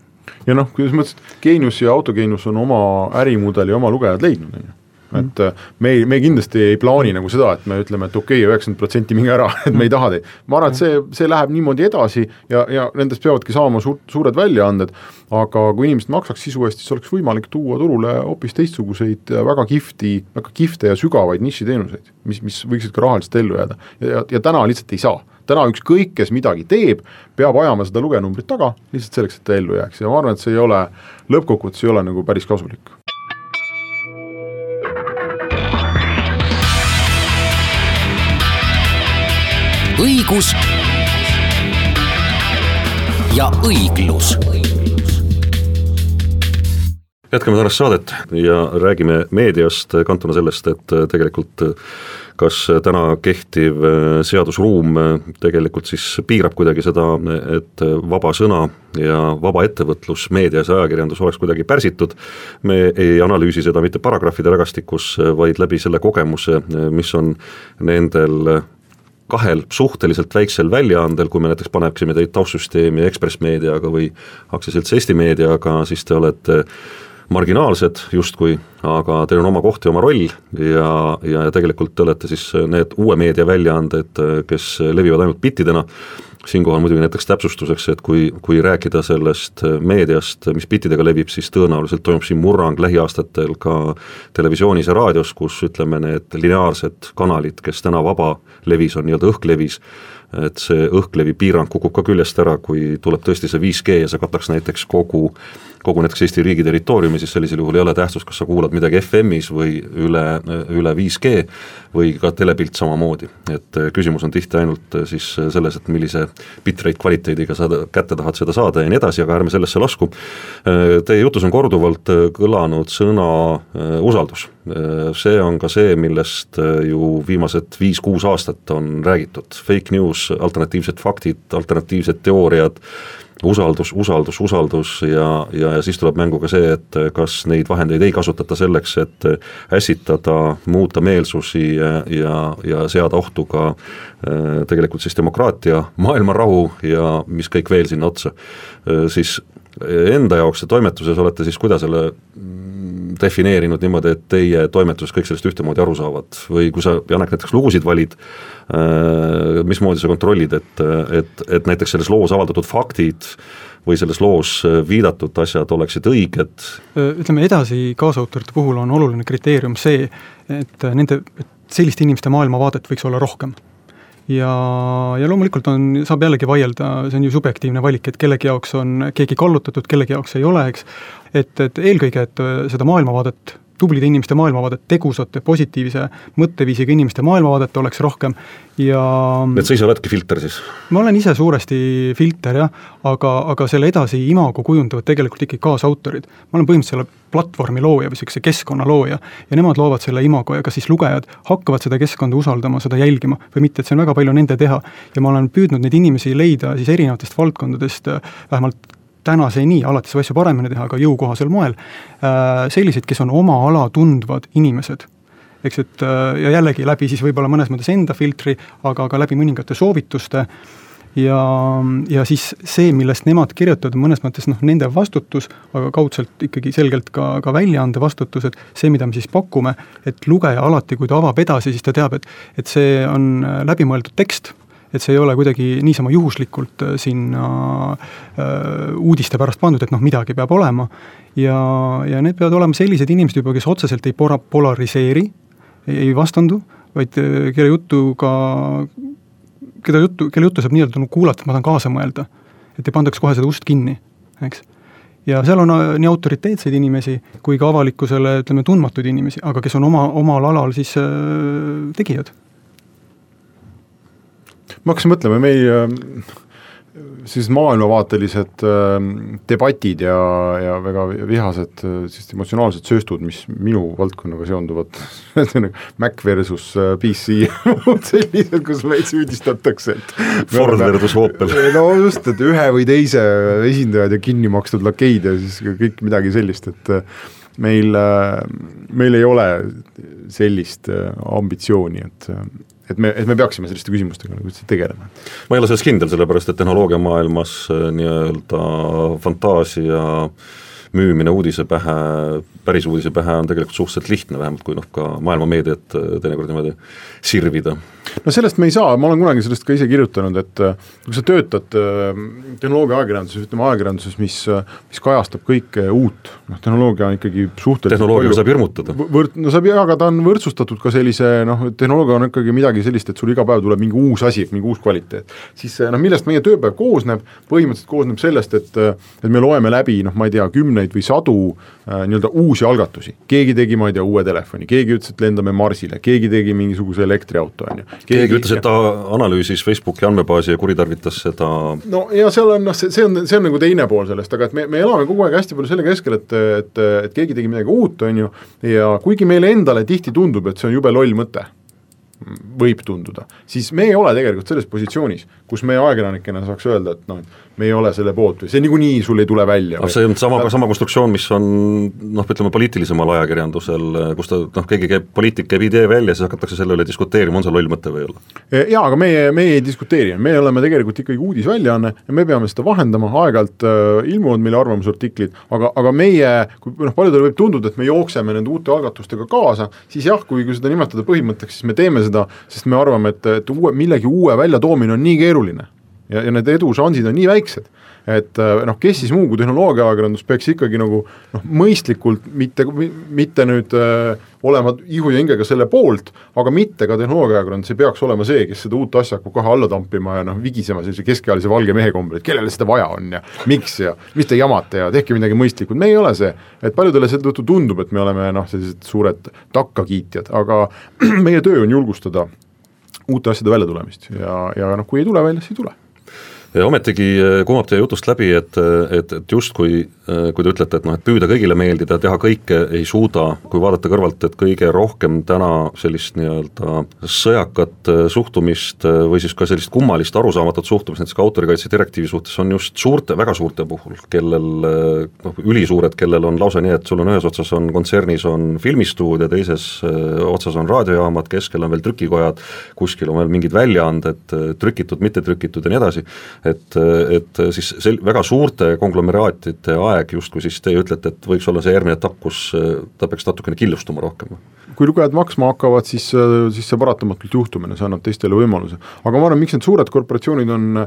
ja noh, kuidas ma ütlesin, Geenius ja Autogeenius on oma ärimudeli, oma lugejad leidnud, on ju et äh, me ei, me kindlasti ei plaani nagu seda, et me ütleme, et okei okay,, üheksakümmend protsenti minge ära, [LAUGHS] et me ei taha teid. ma arvan, et see, see läheb niimoodi edasi ja, ja nendest peavadki saama suur, suured väljaanded, aga kui inimesed maksaks sisu eest, siis oleks võimalik tuua turule hoopis teistsuguseid väga kihvti, väga kihvte ja sügavaid nišiteenuseid, mis, mis võiksid ka rahaliselt ellu jääda. Ja, ja, ja täna lihtsalt ei saa. Täna ükskõik, kes midagi teeb, peab ajama seda lugenumbrit taga, lihtsalt selleks, et ta ellu jääks. Ja ma arvan, et see ei ole, lõppkokkuvõttes ei ole nagu päris kasulik. Õigus ja õiglus. Jätkame tänast saadet ja räägime meediast, kantuna sellest, et tegelikult kas täna kehtiv seadusruum tegelikult siis piirab kuidagi seda, et vaba sõna ja vaba ettevõtlus meedias ja ajakirjandus oleks kuidagi pärsitud, me ei analüüsi seda mitte paragrahvide rägastikus, vaid läbi selle kogemuse, mis on nendel kahel suhteliselt väiksel väljaandel, kui me näiteks paneksime teid taustsüsteemi Ekspress Meediaga või aktsiaselts Eesti Meediaga, siis te olete marginaalsed justkui, aga teil on oma koht ja oma roll ja, ja tegelikult te olete siis need uue meedia väljaanded, kes levivad ainult bittidena siinkohal muidugi näiteks täpsustuseks, et kui, kui rääkida sellest meediast, mis bittidega levib, siis tõenäoliselt toimub siin murrang lähiaastatel ka televisioonis ja raadios, kus ütleme, need lineaarsed kanalid, kes täna vabalevis on nii-öelda õhklevis, et see õhklevi piirang kukub ka küljest ära, kui tuleb tõesti see 5G ja see kataks näiteks kogu kogu näiteks Eesti riigi territooriumi, siis sellisel juhul ei ole tähtsust, kas sa kuulad midagi FM-is või üle, üle 5G või ka telepilt samamoodi. et äh, küsimus on tihti ainult äh, siis äh, selles, et millise bitrate kvaliteediga sa kätte tahad seda saada ja nii edasi, aga ärme sellesse lasku. Teie jutus on korduvalt kõlanud sõna usaldus. see on ka see, millest ju viimased viis-kuus aastat on räägitud, fake news, alternatiivsed faktid, alternatiivsed teooriad, usaldus, usaldus, usaldus ja, ja, ja siis tuleb mängu ka see, et kas neid vahendeid ei kasutata selleks, et ässitada, muuta meelsusi ja, ja, seada ohtu ka äh, tegelikult siis demokraatia, maailmarahu ja mis kõik veel sinna otsa. Äh, siis enda jaoks ja toimetuses olete siis kuidas selle defineerinud niimoodi, et teie toimetuses kõik sellest ühtemoodi aru saavad või kui sa, Janek, näiteks lugusid valid, äh, mismoodi sa kontrollid, et, et, et näiteks selles loos avaldatud faktid või selles loos viidatud asjad oleksid õiged? ütleme edasi, kaasautorite puhul on oluline kriteerium see, et nende, selliste inimeste maailmavaadet võiks olla rohkem ja, ja loomulikult on, saab jällegi vaielda, see on ju subjektiivne valik, et kellegi jaoks on keegi kallutatud, kellegi jaoks ei ole, eks, et, et eelkõige, et seda maailmavaadet tublide inimeste maailmavaadet, tegusate, positiivse mõtteviisiga inimeste maailmavaadet oleks rohkem ja et sa ise oledki filter siis? ma olen ise suuresti filter jah, aga, aga selle edasi imago kujundavad tegelikult ikkagi kaasautorid. ma olen põhimõtteliselt selle platvormi looja või niisuguse keskkonna looja ja nemad loovad selle imago ja kas siis lugejad hakkavad seda keskkonda usaldama, seda jälgima või mitte, et see on väga palju nende teha. ja ma olen püüdnud neid inimesi leida siis erinevatest valdkondadest, vähemalt tänaseni, alati saab asju paremini teha, aga jõukohasel moel, äh, selliseid, kes on oma ala tundvad inimesed. Eks, et äh, ja jällegi läbi siis võib-olla mõnes mõttes enda filtri, aga ka läbi mõningate soovituste. Ja, ja siis see, millest nemad kirjutavad, mõnes mõttes noh, nende vastutus, aga kaudselt ikkagi selgelt ka, ka väljaande vastutus, et see, mida me siis pakume, et lugeja alati, kui ta avab edasi, siis ta teab, et et see on läbimõeldud tekst et see ei ole kuidagi niisama juhuslikult äh, sinna äh, uudiste pärast pandud, et noh, midagi peab olema. ja, ja need peavad olema sellised inimesed juba, kes otseselt ei pora-, polariseeri, ei vastandu, vaid äh, kelle juttu ka, keda juttu, kelle juttu saab nii-öelda nagu kuulata, et ma tahan kaasa mõelda. et ei pandaks kohe seda ust kinni, eks ja seal on nii autoriteetseid inimesi kui ka avalikkusele, ütleme, tundmatuid inimesi, aga kes on oma, omal alal siis äh, tegijad ma hakkasin mõtlema, me ei äh, sellised maailmavaatelised äh, debatid ja, ja väga vihased äh, sellised emotsionaalsed sööstud, mis minu valdkonnaga seonduvad [LAUGHS] Mac versus PC [LAUGHS] sellised, kus meid süüdistatakse, et [LAUGHS] Ford versus Opel. no just, et ühe või teise esindajad ja kinni makstud lakeid ja siis kõik midagi sellist, et meil, meil ei ole sellist ambitsiooni, et et me, et me peaksime selliste küsimustega nagu üldse tegelema. ma ei ole selles kindel, sellepärast et tehnoloogiamaailmas äh, nii-öelda fantaasia müümine uudise pähe, päris uudise pähe on tegelikult suhteliselt lihtne, vähemalt kui noh, ka maailma meediat äh, teinekord niimoodi sirvida no sellest me ei saa, ma olen kunagi sellest ka ise kirjutanud, et äh, kui sa töötad äh, tehnoloogia ajakirjanduses, ütleme ajakirjanduses, mis, mis kajastab kõike uut, noh tehnoloogia on ikkagi suhteliselt tehnoloogiaga saab hirmutada. võrd-, no saab jah, aga ta on võrdsustatud ka sellise noh, tehnoloogia on ikkagi midagi sellist, et sul iga päev tuleb mingi uus asi, mingi uus kvaliteet. siis noh, millest meie tööpäev koosneb, põhimõtteliselt koosneb sellest, et et me loeme läbi noh, ma ei tea, kümneid või sadu äh, nii-öelda uusi algatusi, keegi tegi, ma ei tea, uue telefoni, keegi ütles, et lendame Marsile, keegi tegi mingisuguse elektriauto, on ju. Keegi ütles, et ta analüüsis Facebooki andmebaasi ja kuritarvitas seda. No ja seal on noh, see, see on, see on nagu teine pool sellest, aga et me, me elame kogu aeg hästi palju selle keskel, et, et, et keegi tegi midagi uut, on ju, ja kuigi meile endale tihti tundub, et see on jube loll mõte, võib tunduda, siis me ei ole tegelikult selles positsioonis, kus me ajakirjanikena saaks öelda, et noh, et me ei ole selle poolt või see niikuinii sul ei tule välja. aga see on sama, sama konstruktsioon, mis on noh, ütleme poliitilisemal ajakirjandusel, kus ta noh, keegi käib, poliitik käib idee välja, siis hakatakse selle üle diskuteerima, on see loll mõte või ei ole? E, jaa, aga meie, meie ei diskuteeri, me oleme tegelikult ikkagi uudisväljaanne ja me peame seda vahendama, aeg-ajalt äh, ilmuvad meile arvamusartiklid, aga, aga meie, kui noh, paljudele võib tunduda, et me jookseme nende uute algatustega kaasa, siis jah, kui, kui seda nimetada põhimõtteks, siis me teeme seda, sest me arvame, et, et uue, millegi uue väljatoomine on nii keeruline ja, ja need edušansid on nii väiksed, et äh, noh, kes siis muu kui tehnoloogiaajakirjandus peaks ikkagi nagu noh, mõistlikult mitte, mitte nüüd äh, olema ihu ja hingega selle poolt, aga mitte ka tehnoloogiaajakirjandus ei peaks olema see, kes seda uut asja hakkab kohe alla tampima ja noh, vigisema sellise keskealise valge mehe kombel, et kellele seda vaja on ja miks ja mis te jamate ja tehke midagi mõistlikku, me ei ole see. et paljudele seetõttu tundub, et me oleme noh, sellised suured takkakiitjad, aga [CLEARS THROAT] meie töö on julgustada uute asjade väljatulemist. Ja, ja noh, kui ei tule välja, siis ei tule ometigi äh, kumab teie jutust läbi, et, et, et justkui äh, kui te ütlete, et noh, et püüda kõigile meeldida, teha kõike ei suuda, kui vaadata kõrvalt, et kõige rohkem täna sellist nii-öelda sõjakat suhtumist või siis ka sellist kummalist arusaamatut suhtumist näiteks ka autorikaitse direktiivi suhtes on just suurte, väga suurte puhul, kellel noh, ülisuured, kellel on lausa nii, et sul on ühes otsas on kontsernis on filmistuudio, teises otsas on raadiojaamad, keskel on veel trükikojad, kuskil on veel mingid väljaanded, trükitud, mittetrükitud ja nii edasi, et, et siis sel-, väga suurte konglomeraatide aeg justkui siis teie ütlete, et võiks olla see järgmine etapp, kus ta peaks natukene killustuma rohkem? kui lugejad maksma hakkavad, siis, siis see paratamatult juhtumine, see annab teistele võimaluse. aga ma arvan, miks need suured korporatsioonid on,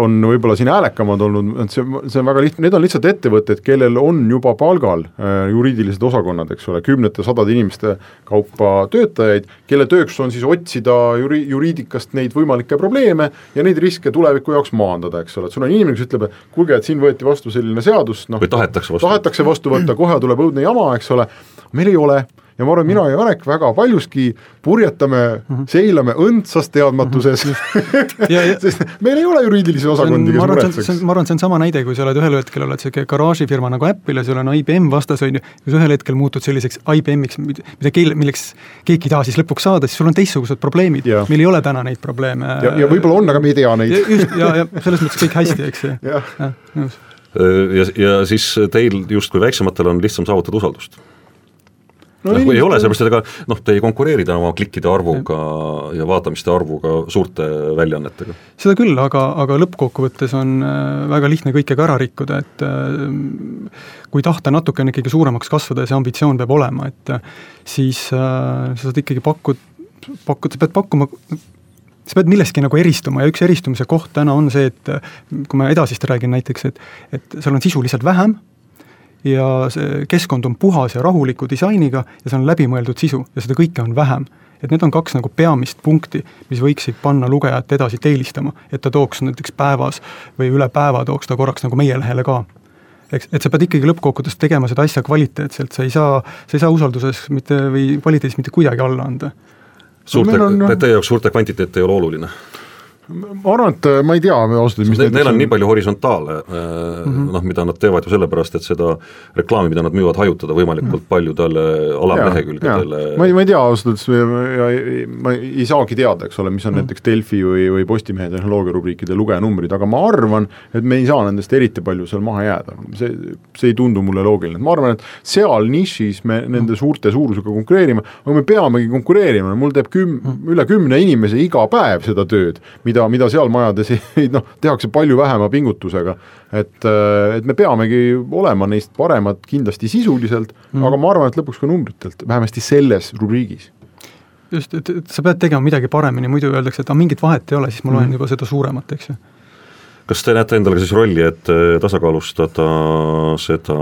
on võib-olla siin häälekamad olnud, et see, see on väga lihtne, need on lihtsalt ettevõtted, kellel on juba palgal äh, juriidilised osakonnad, eks ole, kümnete, sadade inimeste kaupa töötajaid, kelle tööks on siis otsida juri-, juriidikast neid võimalikke probleeme ja neid riske tuleviku jaoks maandada, eks ole, et sul on inimene, kes ütleb, et kuulge, et siin võeti vastu selline seadus, noh või tahetakse vastu tahetakse vastu võtta, kohe tuleb õudne jama, eks ole, meil ei ole ja ma arvan, mina ja Janek väga paljuski purjetame mm, -hmm. seilame õndsas teadmatuses [LAUGHS] mm, -hmm. sest meil ei ole juriidilisi osakondi, kes muretseks. ma arvan, see on sama näide, kui sa oled ühel hetkel, oled niisugune garaažifirma nagu Apple ja sul on IBM vastas, on ju, ja sa ühel hetkel muutud selliseks IBM-iks, mida keel, milleks keegi ei taha siis lõpuks saada, siis sul on teistsugused probleemid, meil ei ole täna neid probleeme. ja, ja võib-olla on, aga me ei tea neid. just, ja, ja selles mõttes kõik hästi, eks ju. jah, nõus ja, ja siis teil justkui väiksematel on lihtsam saavutada usaldust no, noh, ei ole, sellepärast et ega noh, te ei konkureeri täna oma klikkide arvuga ja vaatamiste arvuga suurte väljaannetega. seda küll, aga, aga lõppkokkuvõttes on äh, väga lihtne kõike ka ära rikkuda, et äh, kui tahta natukene ikkagi suuremaks kasvada ja see ambitsioon peab olema, et äh, siis sa saad ikkagi pakkud, pakkud, sa pead pakkuma sa pead millestki nagu eristuma ja üks eristumise koht täna on see, et kui ma edasist räägin näiteks, et et seal on sisu lihtsalt vähem ja see keskkond on puhas ja rahuliku disainiga ja see on läbimõeldud sisu ja seda kõike on vähem. et need on kaks nagu peamist punkti, mis võiksid panna lugejat edasi teelistama, et ta tooks näiteks päevas või üle päeva tooks ta korraks nagu meie lehele ka eks, et sa pead ikkagi lõppkokkuvõttes tegema seda asja kvaliteetselt, sa ei saa, sa ei saa usalduses mitte või kvaliteedis mitte kuidagi alla anda. suurte, on... teie jaoks suurte kvantiteet ei ole oluline? Ma arvan, et äh, ma ei tea ausalt öeldes, mis Neil, neil on nii palju horisontaale mm -hmm. noh, mida nad teevad ju sellepärast, et seda reklaami, mida nad müüvad, hajutada võimalikult mm -hmm. paljudele alamlehekülgedele. ma ei, ma ei tea ausalt öeldes ma ei saagi teada, eks ole, mis on mm -hmm. näiteks Delfi või, või Postimehe tehnoloogiarubriikide lugejanumbrid, aga ma arvan, et me ei saa nendest eriti palju seal maha jääda. see, see ei tundu mulle loogiline, ma arvan, et seal nišis me nende suurte suurusega konkureerime, aga me peamegi konkureerima, mul teeb küm-, üle kümne inimese iga päev seda tööd, mida, mida seal majades [LAUGHS] ei noh, tehakse palju vähema pingutusega. et, et me peamegi olema neist paremad kindlasti sisuliselt mm., aga ma arvan, et lõpuks ka numbritelt, vähemasti selles rubriigis just, et, et sa pead tegema midagi paremini, muidu öeldakse, et aga mingit vahet ei ole, siis ma loen mm. juba seda suuremat, eks ju kas te näete endale siis rolli, et äh, tasakaalustada seda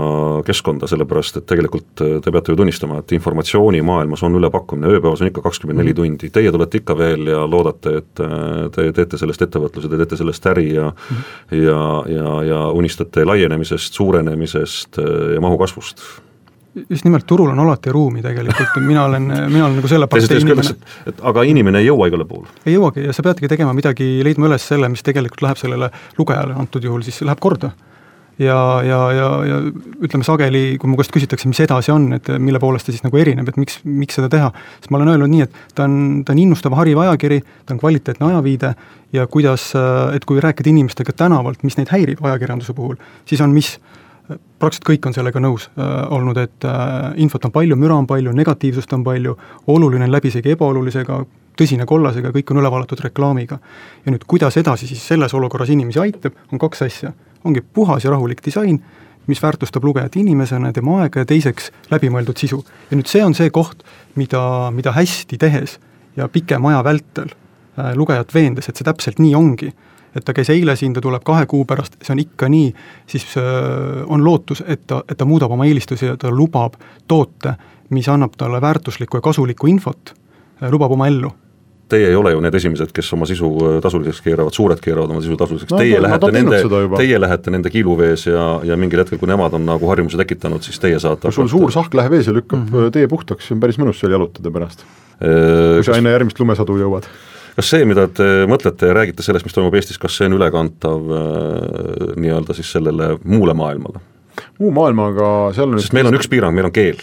keskkonda, sellepärast et tegelikult äh, te peate ju tunnistama, et informatsioonimaailmas on ülepakkumine, ööpäevas on ikka kakskümmend neli mhm. tundi, teie tulete ikka veel ja loodate, et äh, te teete sellest ettevõtluse, te teete sellest äri ja mm. ja, ja, ja unistate laienemisest, suurenemisest ja mahu kasvust just nimelt, turul on alati ruumi tegelikult, mina olen, mina olen nagu selle partei inimene. et aga inimene ei jõua igale poole. ei jõuagi ja sa peadki tegema midagi, leidma üles selle, mis tegelikult läheb sellele lugejale, antud juhul siis läheb korda. ja, ja, ja, ja ütleme sageli, kui mu käest küsitakse, mis edasi on, et mille poolest ta siis nagu erineb, et miks, miks seda teha, siis ma olen öelnud nii, et ta on, ta on innustav hariv ajakiri, ta on kvaliteetne ajaviide ja kuidas, et kui rääkida inimestega tänavalt, mis neid häirib ajakirjanduse puhul, siis on mis praktiliselt kõik on sellega nõus äh, olnud, et äh, infot on palju, müra on palju, negatiivsust on palju, oluline on läbisegi ebaolulisega, tõsine kollasega, kõik on üle vallatud reklaamiga. ja nüüd, kuidas edasi siis selles olukorras inimesi aitab, on kaks asja. ongi puhas ja rahulik disain, mis väärtustab lugejat inimesena, tema aega ja teiseks läbimõeldud sisu. ja nüüd see on see koht, mida, mida hästi tehes ja pikema aja vältel äh, lugejat veendes, et see täpselt nii ongi et ta käis eile siin, ta tuleb kahe kuu pärast, see on ikka nii, siis äh, on lootus, et ta, et ta muudab oma eelistusi ja ta lubab toote, mis annab talle väärtuslikku ja kasulikku infot, äh, lubab oma ellu. Teie ei ole ju need esimesed, kes oma sisu äh, tasuliseks keeravad, suured keeravad oma sisu tasuliseks. No,, teie lähete nende, teie lähete nende kiiluvees ja, ja mingil hetkel, kui nemad on nagu harjumuse tekitanud, siis teie saate kui sul suur sahk läheb ees ja lükkab mm -hmm. tee puhtaks, see on päris mõnus seal jalutada pärast. Kui sa enne järgmist lumesadu jõuad kas see, mida te mõtlete ja räägite sellest, mis toimub Eestis, kas see on ülekantav äh, nii-öelda siis sellele muule maailmale? muu maailmaga, seal on sest meil on üks piirang, meil on keel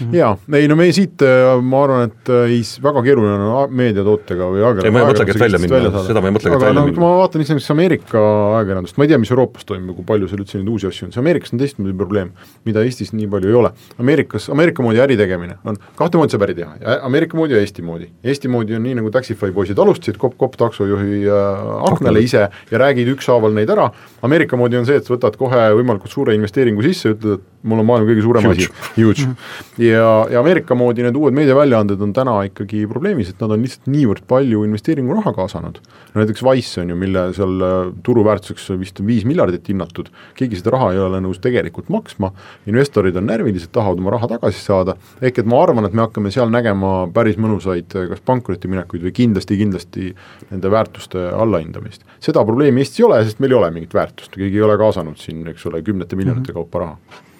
-hmm. jaa, ei no me siit, äh, ma arvan, et ei, äh, väga keeruline on meediatootega või ajakirjandusega ei, ma ei mõtlegi, et välja minna, seda ma ei mõtlegi, et välja no, minna. ma vaatan näiteks Ameerika ajakirjandust, ma ei tea, mis Euroopas toimub, kui palju seal üldse neid uusi asju on, see Ameerikas on teistmoodi probleem, mida Eestis nii palju ei ole. Ameerikas, Ameerika moodi äri tegemine on, kahte moodi saab äri teha, Ameerika moodi ja Eesti moodi. Eesti moodi on nii, nagu Taxify poisid alustasid, kopp-kopp taksojuhi äh, aknale ise ja räägid ükshaaval neid ära, Ameerika moodi on see, et sa võtad kohe võimalikult suure investeeringu sisse, ütled, et mul on maailma kõige suurem huge. asi, huge. -hmm. Ja, ja Ameerika moodi need uued meediaväljaanded on täna ikkagi probleemis, et nad on lihtsalt niivõrd palju investeeringuraha kaasanud. no näiteks Wise on ju, mille seal äh, turuväärtuseks vist on viis miljardit hinnatud, keegi seda raha ei ole nõus tegelikult maksma, investorid on närvilised, tahavad oma raha tagasi saada, ehk et ma arvan, et me hakkame seal nägema päris mõnusaid äh, kas pankrotiminekuid või kindlasti, kindlasti nende väärtuste allahindamist. seda probleemi Eestis ei ole, sest meil ei ole mingit väärtust, keegi ei ole kaasanud siin, eks ole, kümnete miljonite mm -hmm. kaupa raha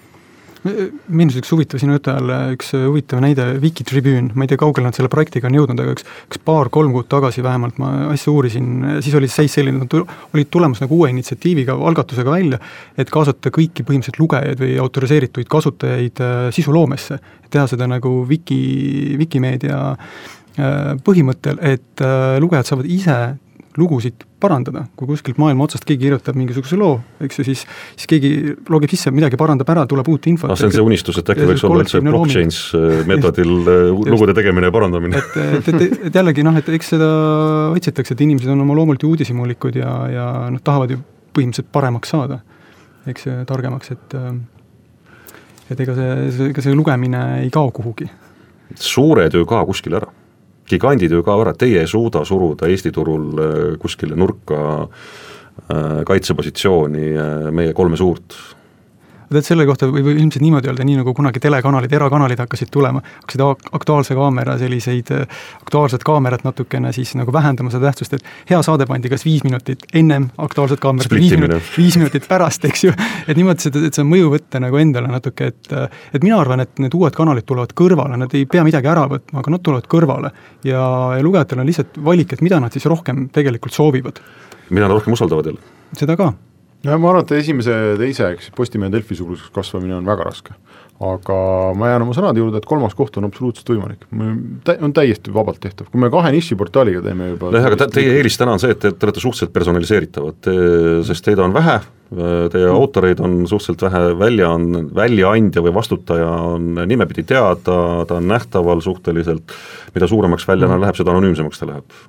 meenus üks huvitav sinu jutu ajal, üks huvitav näide, Vikitribüün, ma ei tea, kaugele nad selle projektiga on jõudnud, aga üks, üks paar-kolm kuud tagasi vähemalt ma asja uurisin, siis oli seis selline, nad olid tulemas nagu uue initsiatiiviga, algatusega välja, et kaasata kõiki põhimõtteliselt lugejaid või autoriseerituid kasutajaid äh, sisuloomesse, teha seda nagu Wiki, Wikimeedia äh, põhimõttel, et äh, lugejad saavad ise lugusid parandada, kui kuskilt maailma otsast keegi kirjutab mingisuguse loo, eks ju, siis siis keegi logib sisse, midagi parandab ära, tuleb uut infot. no see on see unistus, et äkki võiks olla üldse blockchain's äh, [LAUGHS] meetodil äh, lugude tegemine ja parandamine. et, et, et, et jällegi noh, et eks seda otsitakse, et inimesed on oma loomult ju uudishimulikud ja, ja noh, tahavad ju põhimõtteliselt paremaks saada, eks ju, targemaks, et äh, et ega see, ega see lugemine ei kao kuhugi. suured ju ka kuskile ära gigandid ju ka ära, teie ei suuda suruda Eesti turul äh, kuskile nurka äh, kaitsepositsiooni äh, meie kolme suurt tead, selle kohta võib ilmselt niimoodi öelda, nii nagu kunagi telekanalid, erakanalid hakkasid tulema, hakkasid Aktuaalse kaamera selliseid, Aktuaalset kaamerat natukene siis nagu vähendama seda tähtsust, et hea saade pandi kas viis minutit ennem Aktuaalset kaamerat viis minutit, viis minutit pärast, eks ju. et niimoodi seda, et seda mõju võtta nagu endale natuke, et, et mina arvan, et need uued kanalid tulevad kõrvale, nad ei pea midagi ära võtma, aga nad tulevad kõrvale. ja, ja lugejatel on lihtsalt valik, et mida nad siis rohkem tegelikult soovivad. mida nad rohkem usaldavad jälle. seda ka ja ma arvan, et esimese, teise, eks Postimehe Delfi suuruseks kasvamine on väga raske. aga ma jään oma sõnade juurde, et kolmas koht on absoluutselt võimalik, on täiesti vabalt tehtav, kui me kahe nišiportaaliga teeme juba jah, aga teie eelis täna on see, et te, te olete suhteliselt personaliseeritavad, sest teid on vähe, teie mm. autoreid on suhteliselt vähe, välja on, väljaandja või vastutaja on nimepidi teada, ta on nähtaval suhteliselt, mida suuremaks väljana mm. läheb, seda anonüümsemaks ta läheb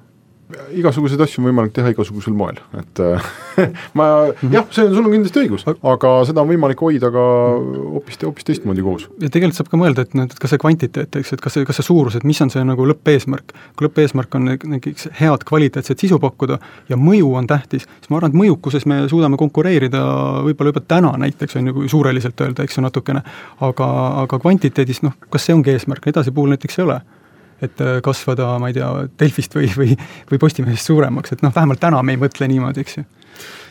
igasuguseid asju on võimalik teha igasugusel moel, et äh, [LAUGHS] ma jah, see on, sul on kindlasti õigus, aga seda on võimalik hoida ka hoopis, hoopis teistmoodi koos. ja tegelikult saab ka mõelda, et noh, et kas see kvantiteet, eks, et kas see, kas see suurus, et mis on see nagu lõppeesmärk. kui lõppeesmärk on näiteks head kvaliteetset sisu pakkuda ja mõju on tähtis, siis ma arvan, et mõjukuses me suudame konkureerida võib-olla juba täna näiteks, on ju, kui suureliselt öelda, eks ju, natukene, aga, aga kvantiteedis noh, kas see ongi eesmärk, edasi puhul näiteks ei ole et äh, kasvada, ma ei tea, Delfist või, või, või Postimehest suuremaks, et noh, vähemalt täna me ei mõtle niimoodi, eks ju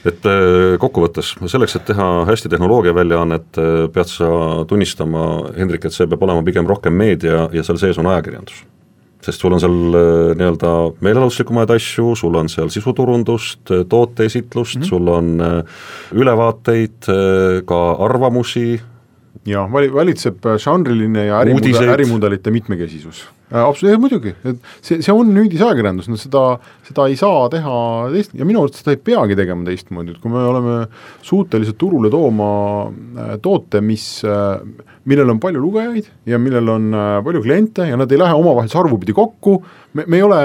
et äh, kokkuvõttes, selleks, et teha hästi tehnoloogiaväljaannet, äh, pead sa tunnistama, Hendrik, et see peab olema pigem rohkem meedia ja seal sees on ajakirjandus. sest sul on seal nii-öelda meelelahutuslikumaid asju, sul on seal sisuturundust, tooteesitlust mm, -hmm. sul on ülevaateid, ka arvamusi. Jaa, vali-, valitseb žanriline ja ärimuda-, ärimudelite mitmekesisus. Äh, absoluutselt, muidugi, et see, see on nüüdisajakirjandus, no seda, seda ei saa teha teist- ja minu arust seda ei peagi tegema teistmoodi, et kui me oleme suutelised turule tooma äh, toote, mis, äh, millel on palju lugejaid ja millel on palju kliente ja nad ei lähe omavahel sarvupidi kokku, me, me ei ole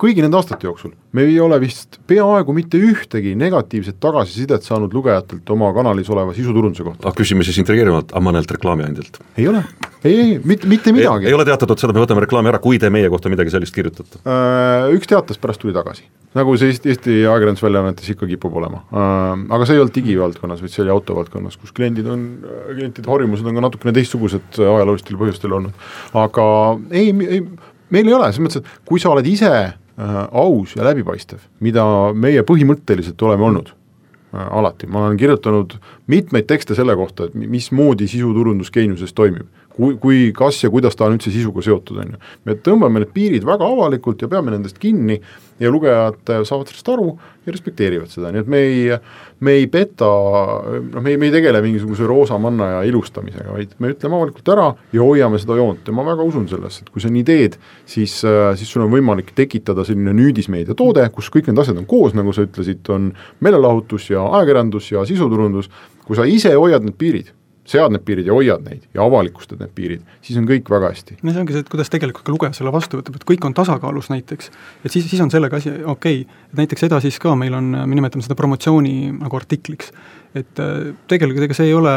kõigi nende aastate jooksul me ei ole vist peaaegu mitte ühtegi negatiivset tagasisidet saanud lugejatelt oma kanalis oleva sisuturunduse kohta. ah, küsime siis intrigeerivalt Ammanelt reklaamiandjalt. ei ole, ei, ei, mitte, mitte midagi. ei ole teatatud seda, me võtame reklaami ära, kui te meie kohta midagi sellist kirjutate? Äh, üks teatas, pärast tuli tagasi. nagu see Eesti, Eesti ajakirjandusväljaannetes ikka kipub olema. Äh, aga see ei olnud digivaldkonnas, vaid see oli autovaldkonnas, kus kliendid on, klientide harjumused on ka natukene teistsugused ajaloolistel põhjustel olnud. aga ei, ei, meil ei ole, selles mõttes, et kui sa oled ise Äh, aus ja läbipaistev, mida meie põhimõtteliselt oleme olnud äh, alati, ma olen kirjutanud mitmeid tekste selle kohta, et mismoodi sisuturundus geeniuses toimib. Kui, kui, kas ja kuidas ta on üldse sisuga seotud, on ju. me tõmbame need piirid väga avalikult ja peame nendest kinni ja lugejad saavad sellest aru ja respekteerivad seda, nii et me ei, me ei peta, noh, me ei, me ei tegele mingisuguse roosa manna ja ilustamisega, vaid me ütleme avalikult ära ja hoiame seda joont ja ma väga usun sellesse, et kui sa nii teed, siis, siis sul on võimalik tekitada selline nüüdismeedia toode, kus kõik need asjad on koos, nagu sa ütlesid, on meelelahutus ja ajakirjandus ja sisuturundus, kui sa ise hoiad need piirid sead need piirid ja hoiad neid ja avalikustad need piirid, siis on kõik väga hästi. no see ongi see, et kuidas tegelikult ka lugeja selle vastu võtab, et kõik on tasakaalus näiteks, et siis, siis on sellega asi okei okay., et näiteks edasis ka meil on, me nimetame seda promotsiooni nagu artikliks, et äh, tegelikult ega see ei ole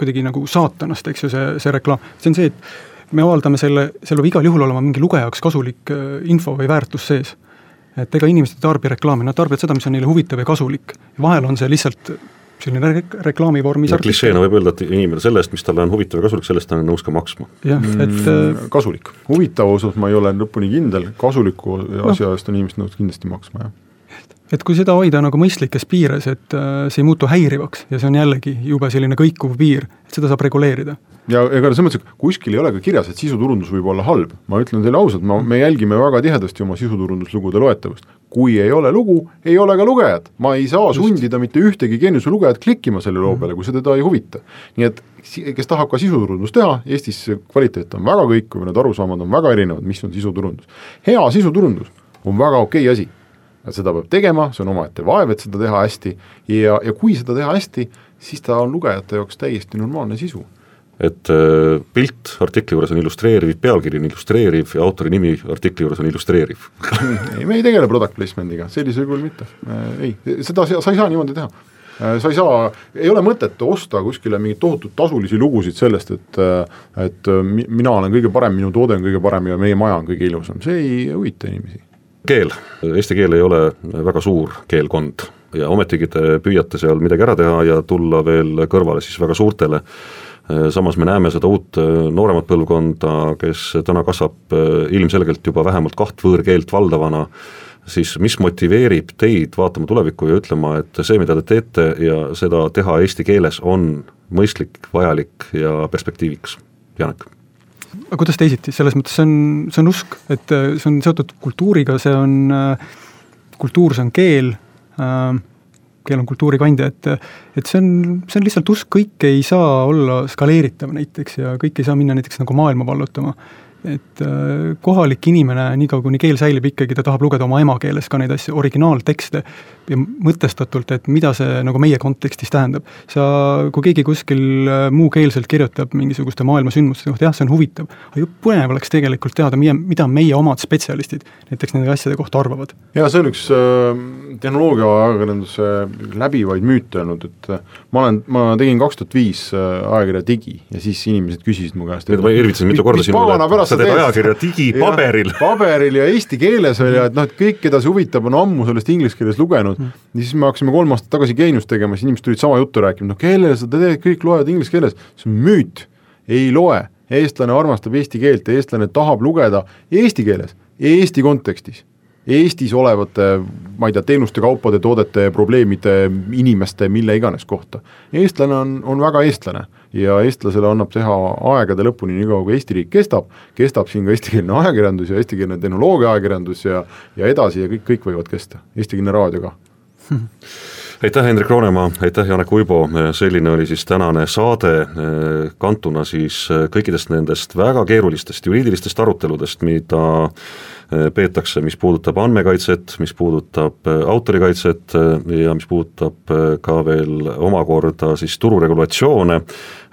kuidagi nagu saatanast, eks ju, see, see reklaam, see on see, et me avaldame selle, seal peab igal juhul olema mingi lugeja jaoks kasulik äh, info või väärtus sees. et ega inimesed ei tarbi reklaami, nad tarbivad seda, mis on neile huvitav ja kasulik. vahel on see lihtsalt selline re-, reklaamivormis ja klišeena võib öelda, et inimene selle eest, mis talle on huvitav ja kasulik, selle eest ta on nõus ka maksma. jah, et mm, äh, kasulik, huvitava osas ma ei ole lõpuni kindel, kasuliku asja eest on inimesed nõus kindlasti maksma, jah. Et kui seda hoida nagu mõistlikes piires, et äh, see ei muutu häirivaks ja see on jällegi jube selline kõikuv piir, et seda saab reguleerida. ja ega selles mõttes, et kuskil ei ole ka kirjas, et sisuturundus võib olla halb, ma ütlen teile ausalt, ma, me jälgime väga tihedasti oma sisuturunduslugude loetavust. Kui ei ole lugu, ei ole ka lugejat, ma ei saa Just. sundida mitte ühtegi geeniuse lugejat klikkima selle loo peale, kui see teda ei huvita. nii et kes tahab ka sisuturundust teha, Eestis kvaliteet on väga kõikuv, need arusaamad on väga erinevad, mis on sisuturundus. hea sisuturundus on väga okei asi seda peab tegema, see on omaette vaev, et seda teha hästi ja, ja kui seda teha hästi, siis ta on lugejate jaoks täiesti normaalne sisu et äh, pilt artikli juures on illustreeriv, pealkiri on illustreeriv ja autori nimi artikli juures on illustreeriv. [LAUGHS] Ei, me ei tegele product placement'iga, sellisel kujul mitte. Äh,, ei, seda sa ei saa niimoodi teha. Äh,. sa ei saa, ei ole mõtet osta kuskile mingeid tohutut tasulisi lugusid sellest, et et mina olen kõige parem, minu toode on kõige parem ja meie maja on kõige ilusam, see ei huvita inimesi. Keel, eesti keel ei ole väga suur keelkond ja ometigi te püüate seal midagi ära teha ja tulla veel kõrvale siis väga suurtele samas me näeme seda uut nooremat põlvkonda, kes täna kasvab ilmselgelt juba vähemalt kaht võõrkeelt valdavana, siis mis motiveerib teid vaatama tulevikku ja ütlema, et see, mida te teete ja seda teha eesti keeles, on mõistlik, vajalik ja perspektiiviks, Janek? aga kuidas teisiti, selles mõttes see on, see on usk, et see on seotud kultuuriga, see on, kultuur, see on keel äh,, keel on kultuuri kandja, et et see on, see on lihtsalt usk, kõik ei saa olla skaleeritav näiteks ja kõik ei saa minna näiteks nagu maailma vallutama et äh, kohalik inimene, niikaua kuni keel säilib, ikkagi ta tahab lugeda oma emakeeles ka neid asju, originaaltekste ja mõtestatult, et mida see nagu meie kontekstis tähendab. sa, kui keegi kuskil äh, muukeelselt kirjutab mingisuguste maailmasündmuste kohta, jah, see on huvitav, aga ju põnev oleks tegelikult teada, mida meie omad spetsialistid näiteks nende asjade kohta arvavad. jaa, see on üks äh, tehnoloogia-ajakirjanduse läbivaid müüte olnud, et äh, ma olen, ma tegin kaks tuhat viis ajakirja Digi ja siis inimesed küsisid mu käest ma irvitasin mitu korda sinule, et sa teed ajakirja Digi paberil. paberil ja eesti keeles veel ja et noh, et kõik, keda see huvitab, on ammu sellest inglise keeles lugenud. Mm., ja siis me hakkasime kolm aastat tagasi Geeniust tegema, siis inimesed tulid sama juttu rääkima, no kellele sa teed, kõik loevad inglise keeles, see on müüt, ei loe, eestlane armastab eesti keelt ja eestlane tahab lugeda eesti keeles, Eesti kontekstis Eestis olevate, ma ei tea, teenuste, kaupade, toodete, probleemide, inimeste, mille iganes kohta. eestlane on, on väga eestlane ja eestlasele annab teha aegade lõpuni, niikaua kui Eesti riik kestab, kestab siin ka eestikeelne ajakirjandus ja eestikeelne tehnoloogia ajakirjandus ja ja edasi ja kõik, kõik võivad kesta, eestikeelne raadio ka. [LAUGHS] Aitäh, Hendrik Roonemaa, aitäh, Janek Uibo, selline oli siis tänane saade, kantuna siis kõikidest nendest väga keerulistest juriidilistest aruteludest, mida peetakse, mis puudutab andmekaitset, mis puudutab äh, autorikaitset äh, ja mis puudutab ka veel omakorda siis tururegulatsioone,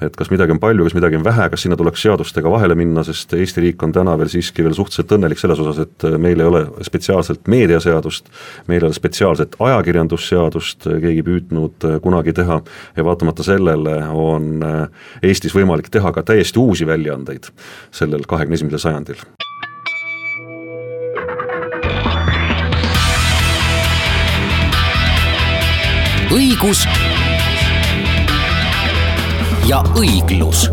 et kas midagi on palju, kas midagi on vähe, kas sinna tuleks seadustega vahele minna, sest Eesti riik on täna veel siiski veel suhteliselt õnnelik selles osas, et meil ei ole spetsiaalselt meediaseadust, meil ei ole spetsiaalset ajakirjandusseadust keegi püüdnud kunagi teha. Ja vaatamata sellele on Eestis võimalik teha ka täiesti uusi väljaandeid sellel kahekümne esimesel sajandil õigus ja õiglus